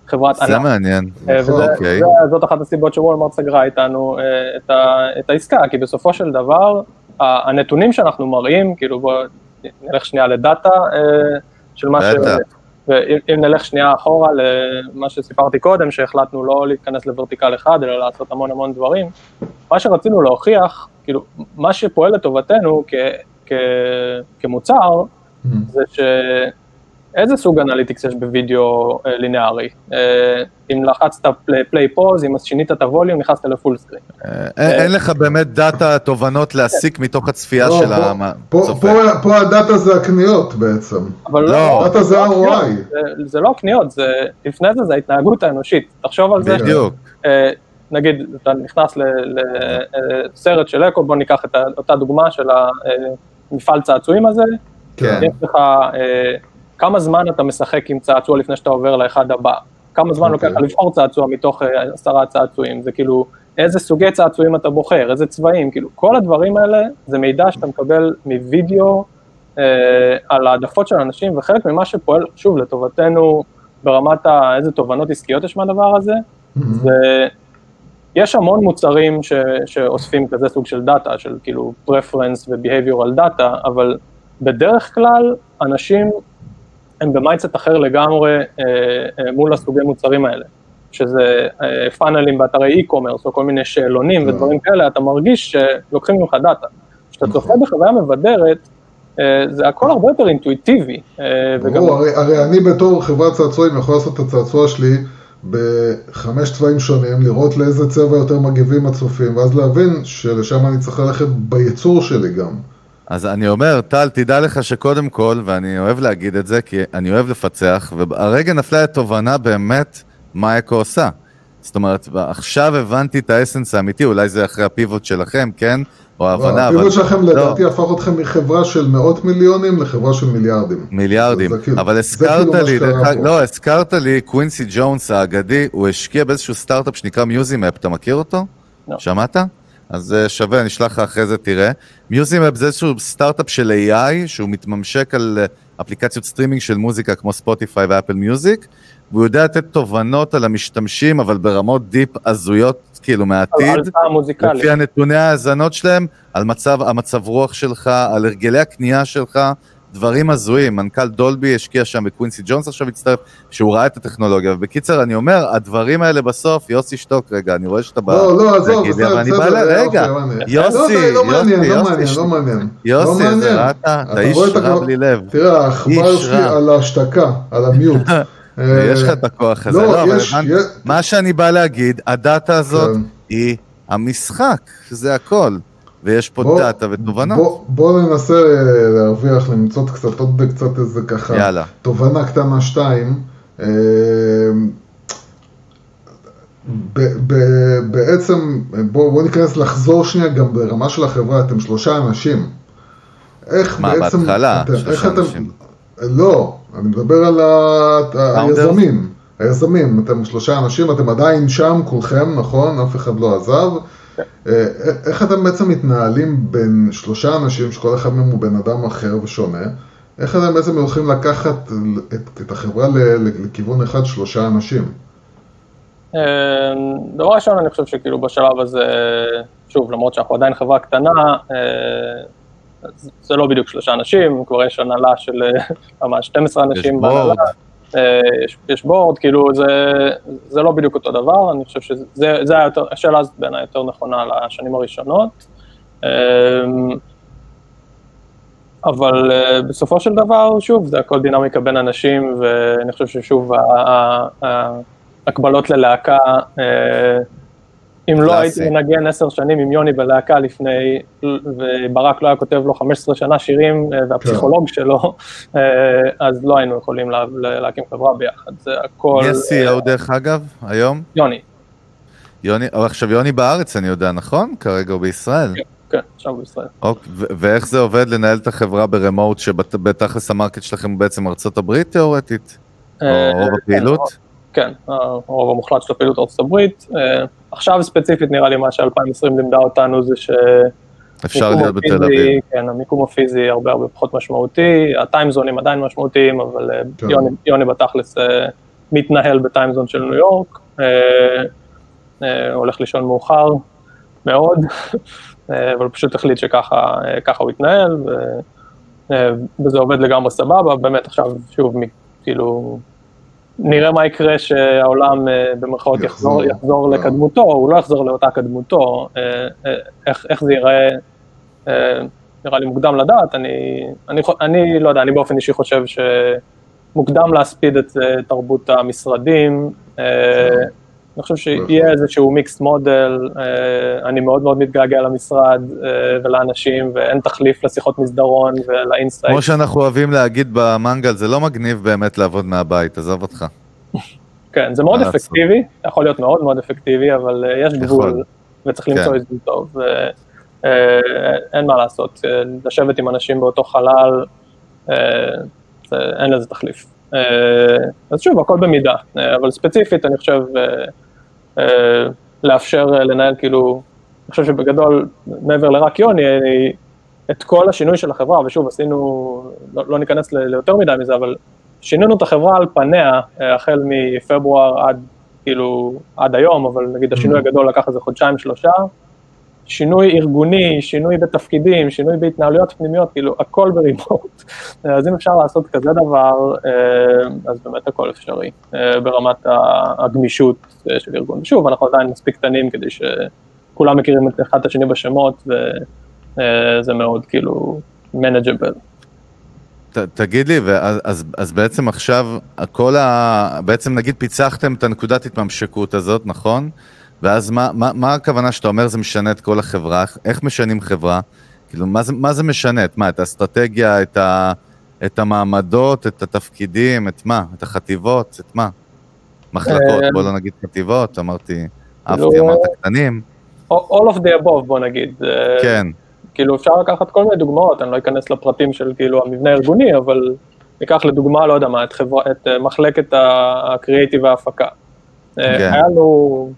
חברת זה ענק. מעניין. אה, אוקיי. זה- זאת אחת הסיבות שוולמרט סגרה איתנו אה, את ה- את העסקה, כי בסופו של דבר, הנתונים שאנחנו מראים, כאילו בואו נלך שנייה לדאטה אה, של מה ש... ואם אם נלך שנייה אחורה למה שסיפרתי קודם, שהחלטנו לא להיכנס ל vertical אחד, אלא לעשות המון המון דברים, מה שרצינו להוכיח, כאילו, מה שפועל לטובתנו כ, כ, כמוצר, זה שאיזה סוג analytics יש בווידאו אה, לינארי. אה, אם לחצת play pause, אם שינית את הווליום, נכנסת ל full screen. אה, אין לך באמת דאטה, תובנות להסיק מתוך הצפייה לא, של פה- פה- הצופה. פה- פה הדאטה זה הקניות בעצם. אבל לא. דאטה זה הקניות, ROI. זה, זה לא הקניות, זה, לפני זה זה ההתנהגות האנושית. תחשוב על זה, בדיוק. אה, נגיד, אתה נכנס לסרט של אקו, בוא ניקח את אותה דוגמה של המפעל צעצועים הזה, כן. יש לך אה, כמה זמן אתה משחק עם צעצוע לפני שאתה עובר לאחד הבא, כמה זמן אוקיי. לוקח לך לבחור צעצוע מתוך אה, עשרה צעצועים, זה כאילו, איזה סוגי צעצועים אתה בוחר, איזה צבעים, כאילו, כל הדברים האלה זה מידע שאתה מקבל מווידאו אה, על העדפות של אנשים, וחלק ממה שפועל, שוב, לטובתנו ברמת ה, איזה תובנות עסקיות יש מהדבר הזה, זה, יש המון מוצרים ש, שאוספים כזה סוג של דאטה, של כאילו preference ו-behavioral data, אבל בדרך כלל אנשים הם ב mindset אחר לגמרי אה, אה, מול הסוגי מוצרים האלה, שזה אה, פאנלים באתרי e-commerce או כל מיני שאלונים כן. ודברים כאלה, אתה מרגיש שלוקחים ממך דאטה. כשאתה נכון. צופה בחוויה מבדרת, זה הכל הרבה יותר אינטואיטיבי. וגם- הרי, הרי אני בתור חברת צעצועים יכול לעשות את הצעצוע שלי בחמש צבעים שונים, לראות לאיזה צבע יותר מגיבים הצופים, ואז להבין שלשם אני צריך ללכת בייצור שלי גם. אז אני אומר, טל, תדע לך שקודם כל, ואני אוהב להגיד את זה, כי אני אוהב לפצח, והרגע נפלה התובנה באמת מה אקו עושה. זאת אומרת, עכשיו הבנתי את ה essence האמיתי, אולי זה אחרי ה pivot שלכם, כן? או ההבנה, אבל... ה pivot שלכם לא. לדעתי הפך אתכם מחברה של מאות מיליונים לחברה של מיליארדים. מיליארדים, זה כאילו- אבל הזכרת כאילו לי. לא, הזכרת לי, קווינסי ג'ונס האגדי, הוא השקיע באיזשהו סטארט-אפ שנקרא מיוזימפ, אתה מכיר אותו? לא. שמעת? אז אה, שווה, אני אשלח לך אחרי זה, תראה. Musimap זה איזשהו סטארט-אפ של AI, שהוא מתממשק על אה, אפליקציות סטרימינג של מוזיקה כמו ספוטיפיי ואפל מיוזיק, והוא יודע לתת תובנות על המשתמשים, אבל ברמות deep הזויות, כאילו, מהעתיד. לפי הנתוני ההאזנות שלהם, על מצב, המצב רוח שלך, על הרגלי הקנייה שלך, דברים הזויים. מנכ"ל דולבי השקיע שם בקווינסי ג'ונס עכשיו הצטרף, שהוא ראה את הטכנולוגיה. ובקיצר, אני אומר, הדברים האלה בסוף, יוסי שתוק רגע, אני רואה שאתה בא... לא, לא, עזוב, בסדר, בסדר. רגע. יוסי, לא, לא יוסי, לא יוסי. יוסי. ראית? אתה אתה איש רואה את רב הכ- לי לב. תראה, העכבר שלי רע. על ההשתקה, על המיוט. [laughs] יש לך את הכוח הזה. לא, אבל מה שאני בא להגיד, הדאטה הזאת כן. היא המשחק, זה הכל. ויש פה בוא- דאטה ותובנות. בוא, בוא ננסה להרוויח, למצוא קצת עוד קצת איזה ככה, יאללה. תובנה קטנה שתיים. אה, ב- ב- בעצם, בואו בוא ניכנס לחזור שנייה גם ברמה של החברה, אתם שלושה אנשים. איך מה, בעצם, בהתחלה? אתם, שלושה אתם, אנשים. לא, אני מדבר על ה- היזמים, היזמים, אתם שלושה אנשים, אתם עדיין שם כולכם, נכון? אף אחד לא עזב. אה, איך אתם בעצם מתנהלים בין שלושה אנשים, שכל אחד מהם הוא בן אדם אחר ושונה, איך אתם בעצם הולכים לקחת את, את החברה ל, לכיוון אחד שלושה אנשים? אה, דבר ראשון, אני חושב שכאילו בשלב הזה, שוב, למרות שאנחנו עדיין חברה קטנה, אה, זה לא בדיוק שלושה אנשים, כבר יש הנהלה של אה, [laughs] ממש 12 אנשים. בהנהלה, אה, יש, יש בורד, כאילו זה, זה לא בדיוק אותו דבר, אני חושב שזה זה היה יותר, השאלה הזאת בעיניי יותר נכונה לשנים הראשונות. אה, אבל אה, בסופו של דבר, שוב, זה הכל דינמיקה בין אנשים, ואני חושב ששוב, ההקבלות ללהקה, אה, אם לא. הייתי מנגן עשר שנים עם יוני בלהקה לפני, וברק לא היה כותב לו 15 שנה שירים, אה, והפסיכולוג שלו, אה, אז לא היינו יכולים לה- לה- להקים חברה ביחד, זה הכל... מי אה, ה-CEO דרך אגב, היום? יוני, יוני, עכשיו יוני בארץ אני יודע, נכון? כרגע הוא בישראל. כן, עכשיו בישראל. אוקיי, ואיך זה עובד לנהל את החברה ברמוט, שבתכלס המרקט שלכם הוא בעצם ארצות הברית תיאורטית? או אה, רוב כן, הפעילות? כן, הרוב המוחלט של הפעילות ארצות הברית. עכשיו ספציפית נראה לי מה ש-2020 לימדה אותנו זה ש... אפשר להיות בתל אביב. כן, המיקום הפיזי הרבה הרבה פחות משמעותי, הטיימזונים עדיין משמעותיים, אבל אה, כן. יוני, יוני בתכלס אה, מתנהל בטיימזון של ניו יורק, אה, אה, הולך לישון מאוחר מאוד, [laughs] אה, אבל פשוט החליט שככה אה, ככה הוא יתנהל, ו, אה, וזה עובד לגמרי סבבה, באמת עכשיו, שוב, מ- כאילו, נראה מה יקרה שהעולם אה, במרכאות יחזור. יחזור, אה. לקדמותו, הוא לא יחזור לאותה קדמותו, אה, אה, איך, איך זה ייראה, אה, נראה לי מוקדם לדעת, אני, אני, אני לא יודע, אני באופן אישי חושב שמוקדם להספיד את תרבות המשרדים, אני חושב שיהיה איזשהו mixed model, אה, אני מאוד מאוד מתגעגע למשרד אה, ולאנשים, ואין תחליף לשיחות מסדרון ול insight. כמו שאנחנו אוהבים להגיד במנגל, זה לא מגניב באמת לעבוד מהבית, עזוב אותך. [laughs] כן, זה מאוד? אפקטיבי, יכול להיות מאוד מאוד אפקטיבי, אבל אה, יש. גבול, וצריך למצוא כן. איזון טוב. ואין מה לעשות, לשבת עם אנשים באותו חלל, אין לזה תחליף. אז שוב, הכל במידה, אבל ספציפית, אני חושב, לאפשר אה, לנהל כאילו, אני חושב שבגדול, מעבר לרק יוני, את כל השינוי של החברה, ושוב, עשינו, לא, לא ניכנס ליותר מדי מזה, אבל שינינו את החברה על פניה, אה, החל מפברואר עד, כאילו, עד היום, אבל נגיד השינוי הגדול לקח איזה חודשיים, שלושה, שינוי ארגוני, שינוי בתפקידים, שינוי בהתנהלויות פנימיות, כאילו, הכל ברימוט. אה, [laughs] אז אם אפשר לעשות כזה דבר, אה, אז באמת הכל אפשרי, אה, ברמת הגמישות אה, של ארגון. ושוב, אנחנו עדיין מספיק קטנים כדי שכולם מכירים את אחד את השני בשמות, וזה מאוד כאילו manageable. ת, תגיד לי, ואז, אז, אז בעצם עכשיו, כל ה... בעצם נגיד פיצחתם את הנקודת התממשקות הזאת, נכון? ואז מה, מה, מה הכוונה שאתה אומר זה משנה את כל החברה? איך- משנים חברה? כאילו, מה זה, מה זה משנה? את מה? את האסטרטגיה, את, ה, את המעמדות, את התפקידים, את מה? את החטיבות, את מה? מחלקות, אה, בוא לא נגיד חטיבות, אמרתי, אהבתי, אמרת קטנים, all of the above, בוא נגיד. אה, כן, כאילו אפשר לקחת כל מיני דוגמאות, אני לא אכנס לפרטים של כאילו המבנה הארגוני, אבל ניקח לדוגמה, לא יודע מה, את, חברה, את אה, מחלקת הקריאיטיב וההפקה. כן. היה לנו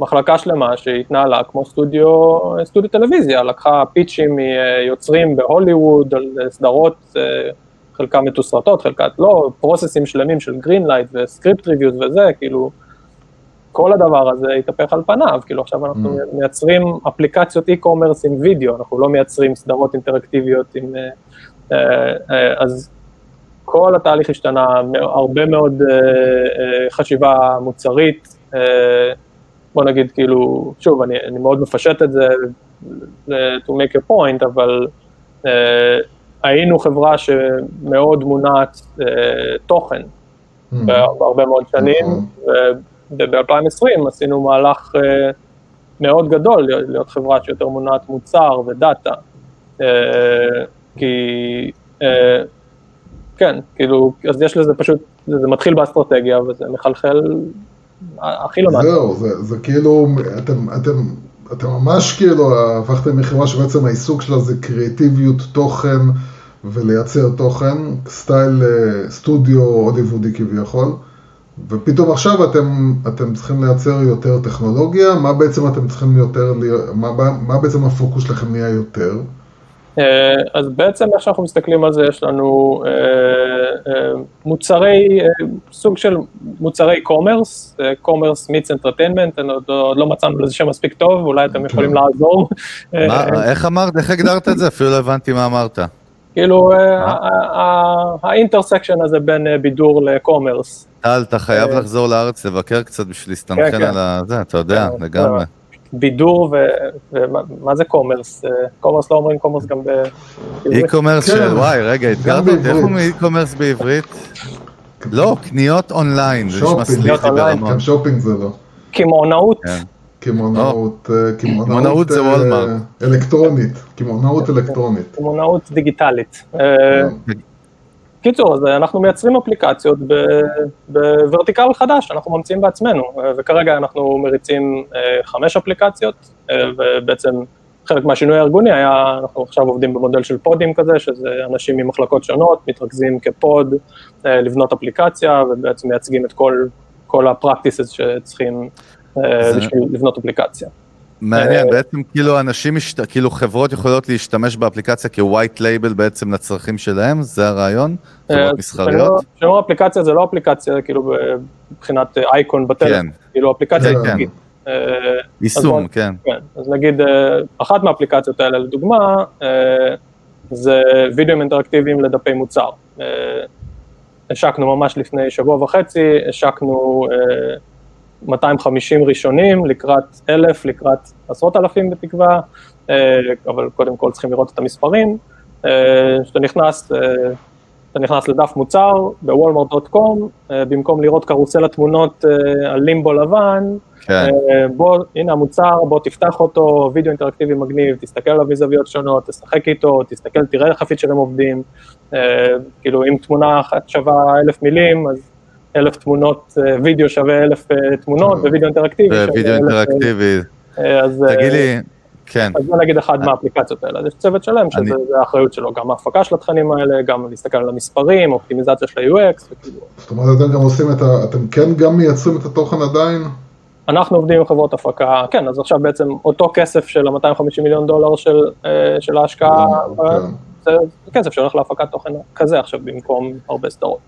מחלקה שלמה שהתנהלה כמו סטודיו, סטודיו טלוויזיה, לקחה פיצ'ים מיוצרים בהוליווד על סדרות, אה, חלקן מתוסרטות, חלקן לא, פרוססים שלמים של greenlight ו script reviews וזה, כאילו, כל הדבר הזה התהפך על פניו, כאילו עכשיו אנחנו Mm. מייצרים אפליקציות e-commerce עם וידאו, אנחנו לא מייצרים סדרות אינטראקטיביות עם... אה, אה, אז כל התהליך השתנה, הרבה מאוד חשיבה מוצרית, בוא נגיד כאילו, שוב, אני, אני מאוד מפשט את זה ל- to make a point, אבל אה, היינו חברה שמאוד מונעת אה, תוכן Mm. בהרבה מאוד שנים, נכון. וב-2020 עשינו מהלך אה, מאוד גדול להיות להיות חברה שיותר מונעת מוצר ודאטה. אה, כי, אה, כן, כאילו, אז יש לזה פשוט, זה מתחיל באסטרטגיה וזה מחלחל הכי למטה. זהו, זה, זה כאילו, אתם, אתם, אתם ממש כאילו הפכתם מחברה שבעצם העיסוק שלה זה קריאטיביות תוכן ולייצר תוכן, סטייל אה, סטודיו הוליוודי כביכול, ופתאום עכשיו אתם, אתם צריכים לייצר יותר טכנולוגיה, מה בעצם אתם צריכים יותר, מה, מה בעצם הפוקוס שלכם נהיה יותר? אה, אז בעצם איך שאנחנו מסתכלים על זה, יש לנו אה, אה, מוצרי, סוג של מוצרי commerce, commerce meets entertainment, עוד לא מצאנו לזה שם מספיק טוב, אולי אתם יכולים לעזור. איך אמרת, איך הגדרת את זה? אפילו לא הבנתי מה אמרת. כאילו, ה intersection הזה בין בידור ל commerce. טל, אתה חייב לחזור לארץ לבקר קצת בשביל להסתנכרן כן, כן. על זה, אתה יודע, לגמרי. בידור ומה זה commerce? אה, commerce לא אומרים commerce גם ב... e-commerce של, כן. וואי, רגע, אתגרת אותי, איך אומרים e-commerce בעברית? לא, קניות אונליין, זה נשמע סליזי ברמות. גם שופינג זה לא. קמעונאות. כן. קמעונאות, אה, קמעונאות זה וולמארט. אה, אלקטרונית, קמעונאות אלקטרונית. קמעונאות דיגיטלית. קיצור, אז אנחנו מייצרים אפליקציות ב vertical חדש, אנחנו ממציאים בעצמנו, וכרגע אנחנו מריצים אה, חמש אפליקציות, אה, ובעצם חלק מהשינוי הארגוני היה, אנחנו עכשיו עובדים במודל של פודים כזה, שזה אנשים ממחלקות שונות, מתרכזים כפוד, אה, לבנות אפליקציה, ובעצם מייצגים את כל, כל ה-practices שצריכים בשביל לבנות אפליקציה. מעניין, אה, בעצם כאילו אנשים, כאילו חברות יכולות להשתמש באפליקציה כ-white label בעצם לצרכים שלהם, זה הרעיון? אה, חברות מסחריות? כשאומר אפליקציה זה לא אפליקציה כאילו מבחינת אייקון בטלפון, כן. כאילו אפליקציה, כן, כן. יישום, כן. כן. אז נגיד, אחת מהאפליקציות האלה לדוגמה, זה וידאוים אינטראקטיביים לדפי מוצר. השקנו ממש לפני שבוע וחצי, השקנו 250 ראשונים לקראת אלף, לקראת עשרות אלפים בתקווה, אה, אבל קודם כל צריכים לראות את המספרים. אה, כשאתה נכנס, אה, אתה נכנס לדף מוצר בוולמרט.קום, במקום לראות קרוסל התמונות על לימבו לבן, כן. בוא, הנה המוצר, בוא תפתח אותו, וידאו אינטראקטיבי מגניב, תסתכל עליו מזוויות שונות, תשחק איתו, תסתכל, תראה איך הפיצ'רים עובדים, כאילו אם תמונה אחת שווה אלף מילים, אז אלף תמונות, אה, וידאו שווה אלף אה, תמונות, ווידאו אינטראקטיבי שווה אלף... ווידאו אינטראקטיבי. אה, אז... תגיד לי, כן. אז בוא נגיד אחד מהאפליקציות האלה, אז יש צוות שלם שזה האחריות שלו, גם ההפקה של התכנים האלה, גם להסתכל על המספרים, אופטימיזציה של ה-UX וכאילו. זאת אומרת, אתם גם עושים את ה... אתם כן גם מייצרים את התוכן עדיין? אנחנו עובדים עם חברות הפקה, כן, אז עכשיו בעצם אותו כסף של ה-250 מיליון דולר של, של ההשקעה, כן. זה כסף שהולך להפקת תוכן כזה עכשיו במקום הרבה סדרות.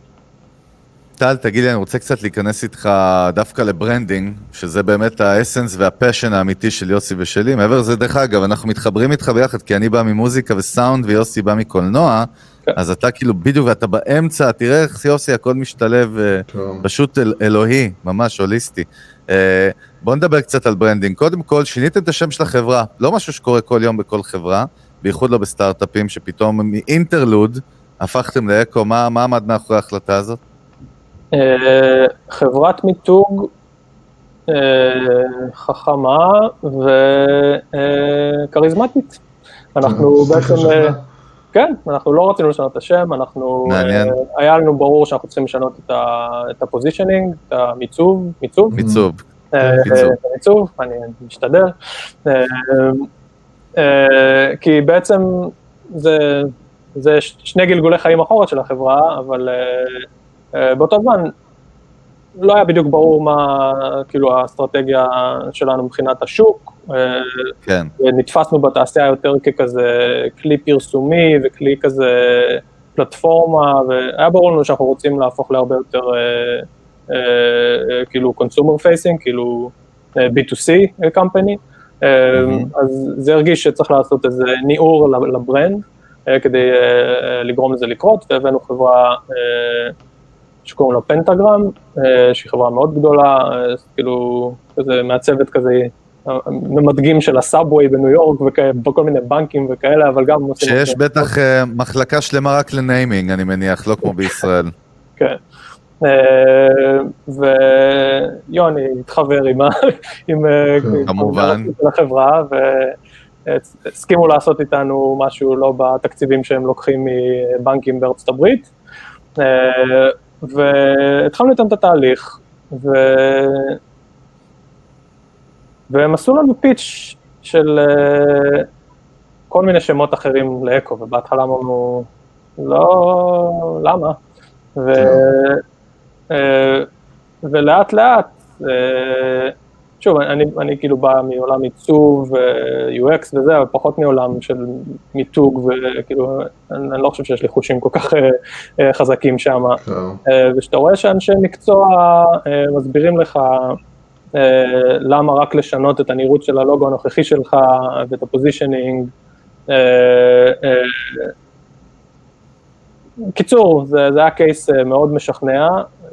טל, תגיד לי, אני רוצה קצת להיכנס איתך דווקא ל branding, שזה באמת ה essence וה passion האמיתי של יוסי ושלי. מעבר לזה, דרך אגב, אנחנו מתחברים איתך ביחד, כי אני בא ממוזיקה וסאונד ויוסי בא מקולנוע, כן. אז אתה כאילו בדיוק, ואתה באמצע, תראה איך יוסי, הכל משתלב, אה, טוב. פשוט אל, אלוהי, ממש הוליסטי. אה, בוא נדבר קצת על branding. קודם כל, שיניתם את השם של החברה, לא משהו שקורה כל יום בכל חברה, בייחוד לא בסטארט-אפים, שפתאום מאינטרלוד הפכתם לאקו, מה, מה עמד מאחורי ההחלטה הזאת? אה, חברת מיתוג אה, חכמה וכריזמטית. אנחנו בעצם, אה, כן, אנחנו לא רצינו לשנות את השם, אנחנו, היה לנו ברור שאנחנו צריכים לשנות את הפוזישנינג, את המיצוב, מיצוב? מיצוב. מיצוב, אני משתדל. כי בעצם זה, זה שני גלגולי חיים אחורה של החברה, אבל אה, באותו זמן לא היה בדיוק ברור מה, כאילו, האסטרטגיה שלנו מבחינת השוק. אה, כן. נתפסנו בתעשייה יותר ככזה כלי פרסומי וכלי כזה פלטפורמה, והיה ברור לנו שאנחנו רוצים להפוך להרבה יותר אה, כאילו consumer facing, כאילו B2C company. Mm-hmm. אז זה הרגיש שצריך לעשות איזה ניעור לברנד כדי לגרום לזה לקרות, והבאנו חברה שקוראים לו פנטגרם, אה, שהיא חברה מאוד גדולה, אה, כאילו, כזה מעצבת כזה, ממדגים של הסאבווי בניו יורק וכל מיני בנקים וכאלה, אבל גם... שיש בטח מחלקה שלמה רק לניימינג, אני מניח, לא כמו בישראל. כן. ויוני התחבר עם, ה- עם אה, כן, כמובן. של החברה, והסכימו לעשות איתנו משהו לא בתקציבים שהם לוקחים מבנקים בארצות הברית. והתחלנו איתם את התהליך, ו... והם עשו לנו פיץ' של אה, כל מיני שמות אחרים לאקו, ובהתחלה אמרנו, לא, למה? ו... אה, ולאט לאט, אה, שוב, אני, אני כאילו בא מעולם עיצוב, אה, UX וזה, אבל פחות מעולם של מיתוג, וכאילו, אני, אני לא חושב שיש לי חושים כל כך אה, אה, חזקים שם. אה, וכשאתה רואה שאנשי מקצוע אה, מסבירים לך אה, למה רק לשנות את הנראות של הלוגו הנוכחי שלך ואת ה positioning, אה, אה, קיצור, זה, זה היה case אה, מאוד משכנע,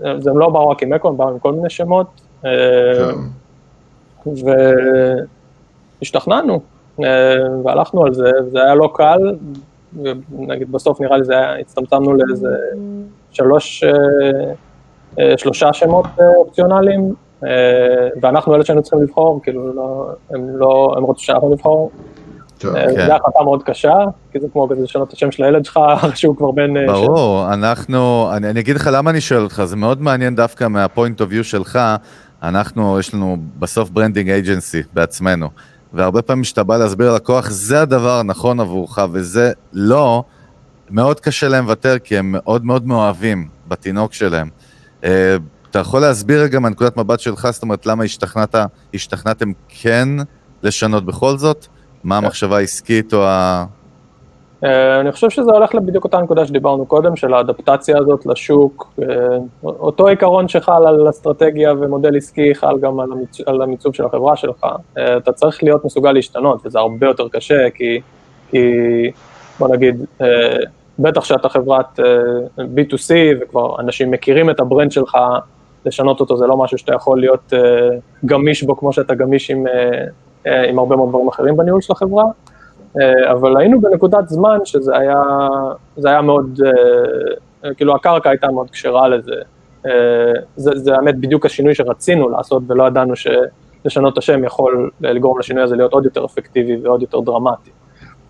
אה, זה לא באו רק עם אקו, הם באו עם כל מיני שמות, אה, כן. והשתכנענו, אה, והלכנו על זה, וזה היה לא קל, ונגיד בסוף נראה לי זה היה, הצטמצמנו לאיזה שלוש, אה, אה, שלושה שמות אופציונליים, ואנחנו אלה שהיינו צריכים לבחור, כאילו לא, הם לא, הם רוצים שאנחנו נבחור, כן. זו החלטה מאוד קשה, כי זה כמו כזה לשנות את השם של הילד שלך, אחרי [laughs] שהוא כבר בן... ברור, אנחנו, אני, אני אגיד לך למה אני שואל אותך, זה מאוד מעניין דווקא מה point of view שלך, אנחנו, יש לנו בסוף branding agency בעצמנו, והרבה פעמים כשאתה בא להסביר ללקוח, זה הדבר הנכון עבורך וזה לא, מאוד קשה להם לוותר כי הם מאוד מאוד מאוהבים בתינוק שלהם. אה, אתה יכול להסביר רגע מהנקודת מבט שלך, זאת אומרת, למה השתכנעת, השתכנעתם כן לשנות בכל זאת? מה המחשבה העסקית או ה... אה, אני חושב שזה הולך לבדיוק אותה נקודה שדיברנו קודם, של האדפטציה הזאת לשוק. אה, אותו עיקרון שחל על אסטרטגיה ומודל עסקי חל גם על, המיצ... על המיצוב של החברה שלך. אה, אתה צריך להיות מסוגל להשתנות, וזה הרבה יותר קשה, כי, כי בוא נגיד, בטח כשאתה חברת אה, B2C וכבר אנשים מכירים את ה brand שלך, לשנות אותו זה לא משהו שאתה יכול להיות גמיש בו כמו שאתה גמיש עם, עם הרבה מאוד דברים אחרים בניהול של החברה. אה, אבל היינו בנקודת זמן שזה היה, זה היה מאוד, אה, כאילו הקרקע הייתה מאוד כשרה לזה. אה, זה, זה האמת בדיוק השינוי שרצינו לעשות ולא ידענו שלשנות את השם יכול לגרום לשינוי הזה להיות עוד יותר אפקטיבי ועוד יותר דרמטי.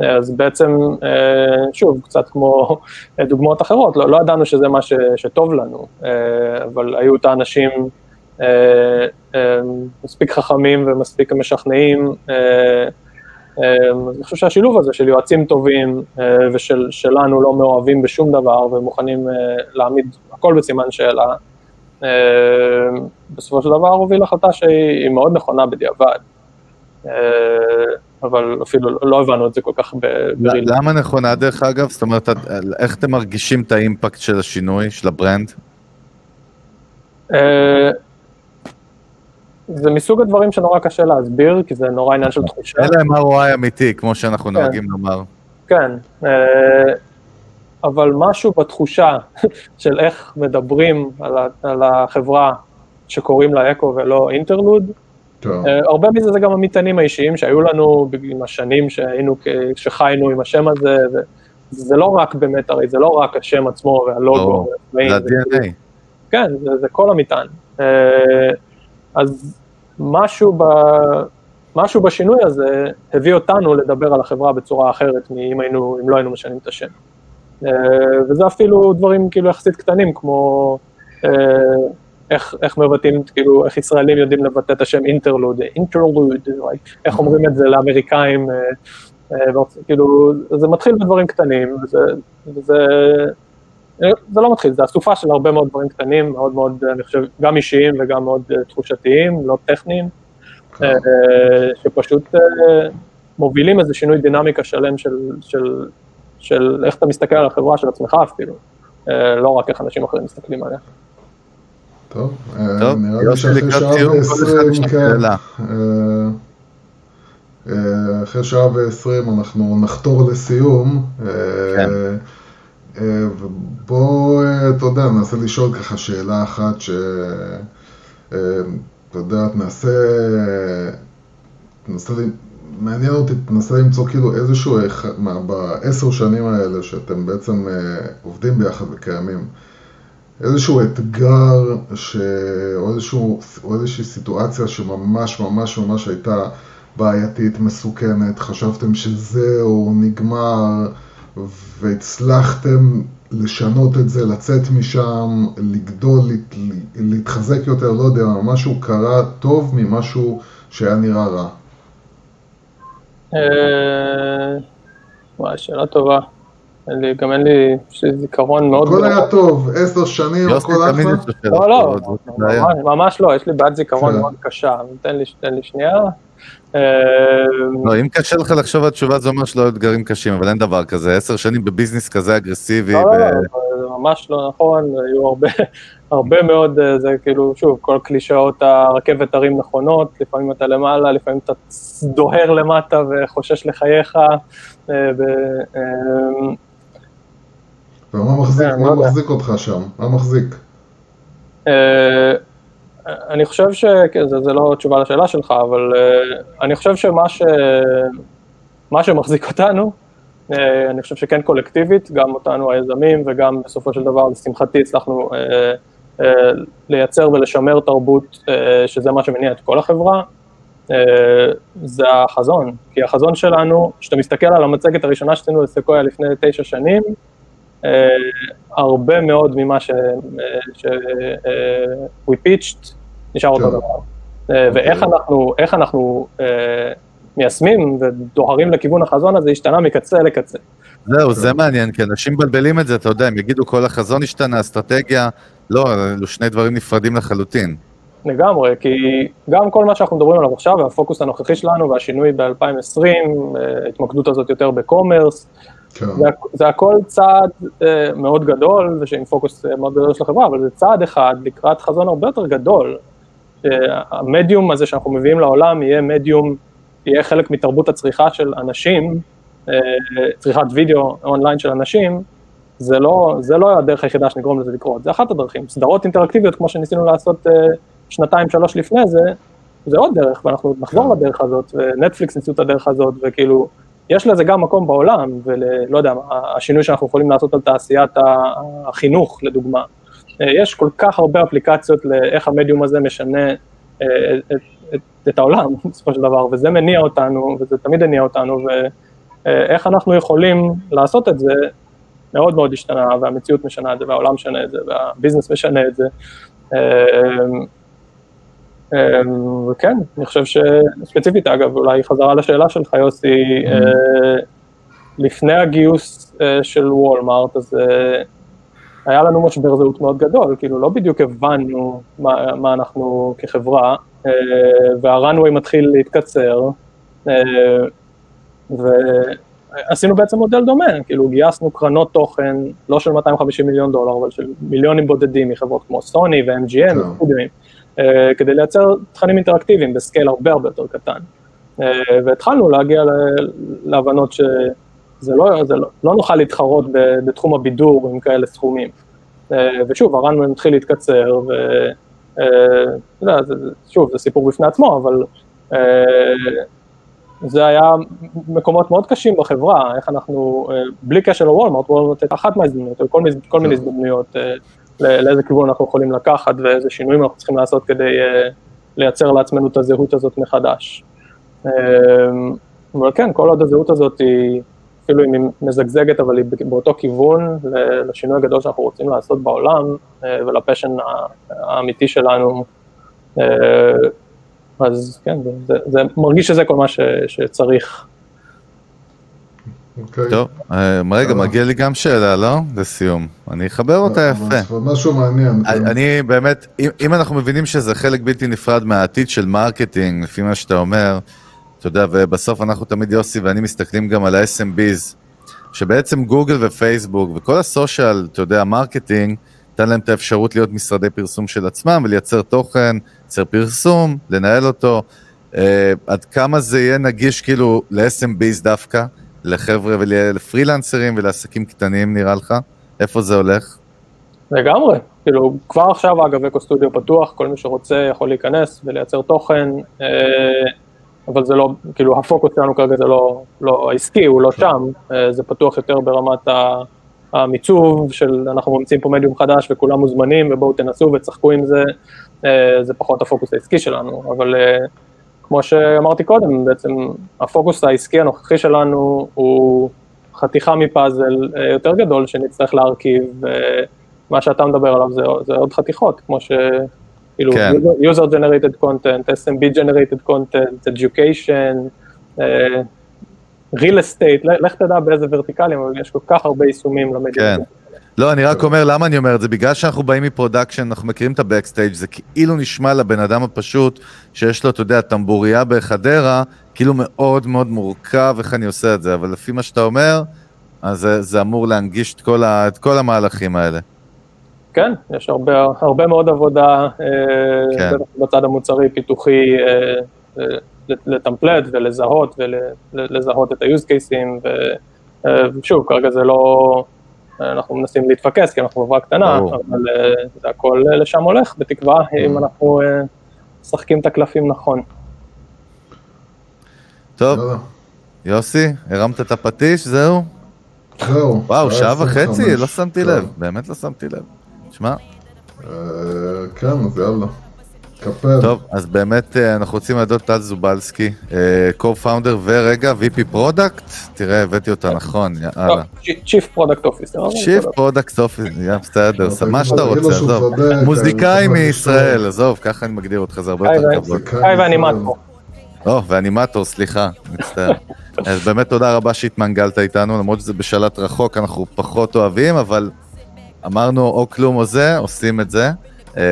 אה, אז בעצם, אה, שוב, קצת כמו [laughs] דוגמאות אחרות, לא, לא ידענו שזה מה ש, שטוב לנו, אה, אבל היו את האנשים אה, אה, מספיק חכמים ומספיק משכנעים, אה, אני חושב שהשילוב הזה של יועצים טובים אה, ושלנו לא מאוהבים בשום דבר ומוכנים אה, להעמיד הכל בסימן שאלה, אה, בסופו של דבר הוביל החלטה שהיא מאוד נכונה בדיעבד. אה, אבל אפילו לא הבנו את זה כל כך ב real. למה הכוונה דרך אגב? זאת אומרת, איך אתם מרגישים את ה impact של השינוי, של ה brand? אה, זה מסוג הדברים שנורא קשה להסביר, כי זה נורא עניין של תחושה. אין להם ROI אמיתי, כמו שאנחנו כן. נוהגים לומר. כן, אה, אבל משהו בתחושה [laughs] של איך מדברים על החברה שקוראים לה אקו ולא אינטרלוד. אה, הרבה מזה זה גם המטענים האישיים שהיו לנו עם השנים שהיינו, שחיינו עם השם הזה, וזה לא רק באמת, הרי זה לא רק השם עצמו והלוגו, זה ה-DNA. כן, זה, זה כל המטען. אז משהו, ב, משהו בשינוי הזה הביא אותנו לדבר על החברה בצורה אחרת מאם היינו, אם לא היינו משנים את השם. אה, וזה אפילו דברים כאילו יחסית קטנים, כמו אה, איך, איך מבטאים, כאילו, איך ישראלים יודעים לבטא את השם אינטרלוד, אינטרלוד, איך אומרים את זה לאמריקאים, אה, כאילו, זה מתחיל בדברים קטנים, וזה, וזה זה לא מתחיל, זה אסופה של הרבה מאוד דברים קטנים, מאוד מאוד, אני חושב, גם אישיים וגם מאוד אה, תחושתיים, לא טכניים, אה, שפשוט אה, מובילים איזה שינוי דינמיקה שלם של, של, של איך אתה מסתכל על החברה של עצמך אפילו, אה, לא רק איך אנשים אחרים מסתכלים עליה. טוב, אה, נראה לי שאחרי שעה ועשרים, כן. אה, אה, אחרי שעה ועשרים אנחנו נחתור לסיום. אה, כן. ובוא, אה, אתה יודע, ננסה לשאול ככה שאלה אחת ש... אה, אתה יודע, תנסה... תנסה... מעניין אותי, תנסה למצוא כאילו איזשהו, מה, בעשר שנים האלה שאתם בעצם אה, עובדים ביחד וקיימים, איזשהו אתגר, ש... או, איזשהו, או איזושהי סיטואציה שממש ממש ממש הייתה בעייתית, מסוכנת, חשבתם שזהו, נגמר, והצלחתם לשנות את זה, לצאת משם, לגדול, להתחזק יותר, לא יודע, משהו קרה טוב ממשהו שהיה נראה רע. אה, וואי, שאלה טובה. גם אין לי זיכרון מאוד... הכל היה טוב, עשר שנים, הכל אחלה? לא, לא, ממש לא, יש לי בעיית זיכרון. מאוד קשה, תן לי שנייה. אה, לא, אם קשה לך לחשוב על תשובה זה אומר שלא אתגרים קשים, אבל אין דבר כזה, עשר שנים בביזנס כזה אגרסיבי. לא, לא, לא ממש לא נכון, היו הרבה, הרבה מאוד, אה, זה כאילו, שוב, כל קלישאות הרכבת הרים נכונות, לפעמים אתה למעלה, לפעמים אתה דוהר למטה וחושש לחייך. אה, ומה מחזיק, מה לא מחזיק אותך שם? מה מחזיק? אני חושב ש... כן, זה, זה לא תשובה לשאלה שלך, אבל uh, אני חושב שמה ש... מה שמחזיק אותנו, uh, אני חושב שכן קולקטיבית, גם אותנו היזמים וגם בסופו של דבר, לשמחתי, הצלחנו uh, uh, לייצר ולשמר תרבות uh, שזה מה שמניע את כל החברה, uh, זה החזון. כי החזון שלנו, כשאתה מסתכל על המצגת הראשונה שעשינו לסקויה לפני תשע שנים, Uh, הרבה מאוד ממה ש... ש... we pitched נשאר אותו דבר. אה, אוקיי. ואיך אנחנו, איך אנחנו אה, מיישמים ודוהרים לכיוון החזון הזה השתנה מקצה לקצה. זהו, זה מעניין, כי אנשים מבלבלים את זה, אתה יודע, הם יגידו כל החזון השתנה, אסטרטגיה, לא, אלו שני דברים נפרדים לחלוטין. לגמרי, כי גם כל מה שאנחנו מדברים עליו עכשיו, והפוקוס הנוכחי שלנו והשינוי ב-2020, אה, ההתמקדות הזאת יותר בקומרס, כן. זה, זה הכל צעד מאוד גדול, ושעם פוקוס מאוד גדול של החברה, אבל זה צעד אחד לקראת חזון הרבה יותר גדול, שהמדיום הזה שאנחנו מביאים לעולם יהיה מדיום, יהיה חלק מתרבות הצריכה של אנשים, אה, צריכת וידאו אונליין של אנשים, זה לא, זה לא הדרך היחידה שנגרום לזה לקרות, זה אחת הדרכים. סדרות אינטראקטיביות כמו שניסינו לעשות אה, שנתיים, שלוש לפני זה, זה עוד דרך, ואנחנו נחזור כן. לדרך הזאת, ונטפליקס ניסו את הדרך הזאת, וכאילו, יש לזה גם מקום בעולם, ולא יודע, השינוי שאנחנו יכולים לעשות על תעשיית החינוך, לדוגמה, יש כל כך הרבה אפליקציות לאיך המדיום הזה משנה את, אה, את, את, את העולם [laughs] בסופו של דבר, וזה מניע אותנו, וזה תמיד הניע אותנו, ואיך אנחנו יכולים לעשות את זה, מאוד מאוד השתנה, והמציאות משנה את זה, והעולם משנה את זה, והביזנס משנה את זה. אה, וכן, אני חושב שספציפית, אגב, אולי חזרה לשאלה שלך, יוסי, mm-hmm. לפני הגיוס של וולמארט, אז היה לנו משבר זהות מאוד גדול, כאילו לא בדיוק הבנו מה, מה אנחנו כחברה, אה, והרנווי מתחיל להתקצר, אה, ועשינו בעצם מודל דומה, כאילו גייסנו קרנות תוכן, לא של 250 מיליון דולר, אבל של מיליונים בודדים מחברות כמו סוני ו-MGM כן. וסטודיואים, אה, כדי לייצר תכנים אינטראקטיביים בסקייל הרבה הרבה יותר קטן. והתחלנו להגיע להבנות ש... זה לא, זה לא, לא נוכל להתחרות בתחום הבידור עם כאלה סכומים. אה, ושוב, הרן מתחיל להתקצר, ואתה יודע, שוב, זה סיפור בפני עצמו, אבל אה, זה היה מקומות מאוד קשים בחברה, איך אנחנו, אה, בלי קשר לוולמרט, וולמרט הייתה אחת מההזדמנויות, כל, כל מיני כן. הזדמנויות לאיזה כיוון אנחנו יכולים לקחת ואיזה שינויים אנחנו צריכים לעשות כדי לייצר לעצמנו את הזהות הזאת מחדש. אבל כן, כל עוד הזהות הזאת היא... אפילו אם היא מזגזגת, אבל היא באותו כיוון לשינוי הגדול שאנחנו רוצים לעשות בעולם אה, ול passion האמיתי שלנו. אה, אז כן, זה, זה מרגיש שזה כל מה ש, שצריך. Okay. אוקיי. טוב, אה, רגע, מגיע לי גם שאלה, לא? לסיום. אני אחבר אותה יפה. משהו מעניין. כן. אני באמת, אם, אם אנחנו מבינים שזה חלק בלתי נפרד מהעתיד של marketing, לפי מה שאתה אומר, אתה יודע, ובסוף אנחנו תמיד, יוסי ואני מסתכלים גם על ה-SMBs, שבעצם גוגל ופייסבוק וכל ה social, אתה יודע, marketing, נתן להם את האפשרות להיות משרדי פרסום של עצמם ולייצר תוכן, לייצר פרסום, לנהל אותו. Uh, עד כמה זה יהיה נגיש כאילו ל-SMBs דווקא, לחבר'ה ולפרילנסרים ולעסקים קטנים נראה לך? איפה זה הולך? לגמרי, כאילו כבר עכשיו אגב אקו סטודיו פתוח, כל מי שרוצה יכול להיכנס ולייצר תוכן. Uh, אבל זה לא, כאילו הפוקוס שלנו כרגע זה לא, לא העסקי, הוא לא שם, אה, זה פתוח יותר ברמת המיצוב של אנחנו ממציאים פה מדיום חדש וכולם מוזמנים ובואו תנסו ותשחקו עם זה, אה, זה פחות הפוקוס העסקי שלנו, אבל אה, כמו שאמרתי קודם, בעצם הפוקוס העסקי הנוכחי שלנו הוא חתיכה מפאזל יותר גדול שנצטרך להרכיב, ומה שאתה מדבר עליו זה, זה עוד חתיכות, כמו ש... כאילו, כן. user generated content, SMB generated content, education, real estate, לך תדע באיזה ורטיקלים, אבל יש כל כך הרבה יישומים למדינה. כן. לא, אני רק אומר, למה אני אומר את זה? בגלל שאנחנו באים מ production, אנחנו מכירים את ה backstage, זה כאילו נשמע לבן אדם הפשוט, שיש לו, אתה יודע, טמבוריה בחדרה, כאילו מאוד מאוד מורכב איך אני עושה את זה, אבל לפי מה שאתה אומר, אז זה, זה אמור להנגיש את כל, ה, את כל המהלכים האלה. כן, יש הרבה, הרבה מאוד עבודה, כן. בטח בצד המוצרי, פיתוחי, אה, אה, לטמפלט ולזהות ולזהות את ה-use cases, ושוב, כרגע זה לא, אנחנו מנסים להתפקס כי אנחנו חברה קטנה, ברור. אבל אה, זה הכל אה, לשם הולך, בתקווה, אם אנחנו אה, משחקים את הקלפים נכון. טוב. יוסי, הרמת את הפטיש, זהו? זהו. וואו, שעה 25. וחצי, לא שמתי כן. לב, באמת לא שמתי לב. שמע, אה, כן, אז יאללה. קפל. טוב, אז באמת אה, אנחנו רוצים להודות טל זובלסקי, אה, co-founder ורגע VP product, תראה, הבאתי אותה נכון, יאללה. Chief Product Officer. בסדר. product office, יא בסדר, מה שאתה רוצה, עזוב. מוזיקאי מישראל, עזוב, ככה אני מגדיר אותך, זה הרבה יותר כבוד. היי ואנימטור. או, ואנימטור, סליחה, מצטער. אז באמת תודה רבה שהתמנגלת איתנו, למרות שזה בשלט רחוק, אנחנו פחות אוהבים, אבל אמרנו או כלום או זה, עושים את זה, אה,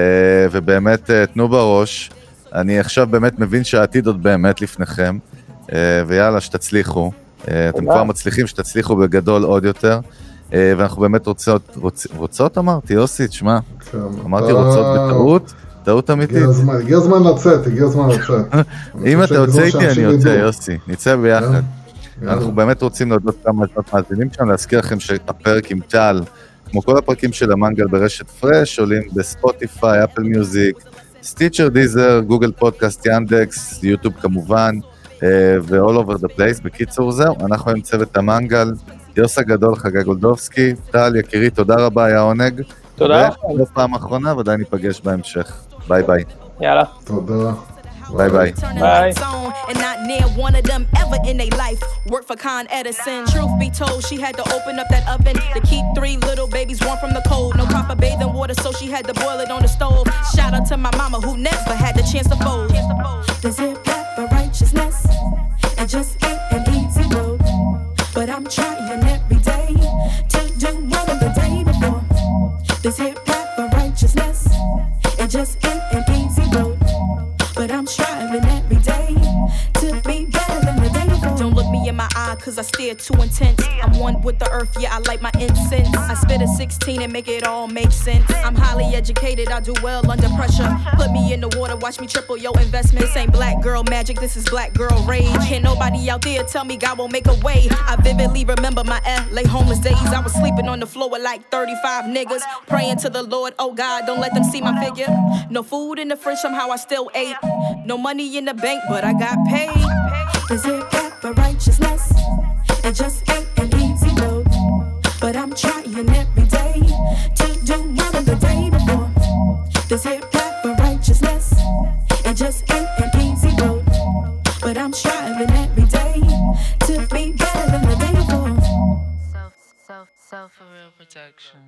ובאמת אה, תנו בראש. אני עכשיו באמת מבין שהעתיד עוד באמת לפניכם, אה, ויאללה, שתצליחו. אתם. כבר מצליחים, שתצליחו בגדול עוד יותר. ואנחנו באמת רוצות, רוצ, רוצות אמרתי, יוסי, תשמע, כן, אמרתי רוצות בטעות, טעות אמיתית. הגיע הזמן, הגיע הזמן לצאת, הגיע הזמן לצאת. [laughs] אם אתה יוצא איתי, אני יוצא. יוסי, נצא ביחד. יאללה. אנחנו באמת רוצים להודות לכם המאזינים שם, להזכיר לכם שהפרק עם טל, כמו כל הפרקים של המנגל ברשת פרש, עולים בספוטיפיי, אפל מיוזיק, סטיצ'ר, דיזר, גוגל פודקאסט, ינדקס, יוטיוב כמובן, אה, ו-all over the place. בקיצור זהו, אנחנו עם צוות המנגל, יוסי הגדול, חגי גולדובסקי, טל יקירי, תודה רבה, היה עונג. תודה. ולא פעם אחרונה, ודאי ניפגש בהמשך. ביי ביי. יאללה. תודה. Bye bye. Bye. And not near one of them ever in their life. Work for Con Edison. Truth be told, she had to open up that oven to keep three little babies warm from the cold. No proper bathing water, so she had to boil it on the stove. Shout out to my mama who never had the chance to fold. The zip hat for righteousness. It just ain't an easy road. But I'm trying every day to do more than the day before. This hip hop for righteousness. It just ain't an I'm striving cause I stare too intense. I'm one with the earth, yeah, I light my incense. I spit a 16 and make it all make sense. I'm highly educated, I do well under pressure. Put me in the water, watch me triple your investment. This ain't black girl magic, this is black girl rage. Can't nobody out there tell me God won't make a way. I vividly remember my LA homeless days. I was sleeping on the floor with like 35 niggas. Praying to the Lord, oh God, don't let them see my figure. No food in the fridge, somehow I still ate. No money in the bank, but I got paid. Hip path for righteousness. It just ain't an easy road. But I'm trying every day to do more than the day before. This hip path for righteousness. It just ain't an easy road. But I'm striving every day to be better than the day before. Self, self, self for real protection.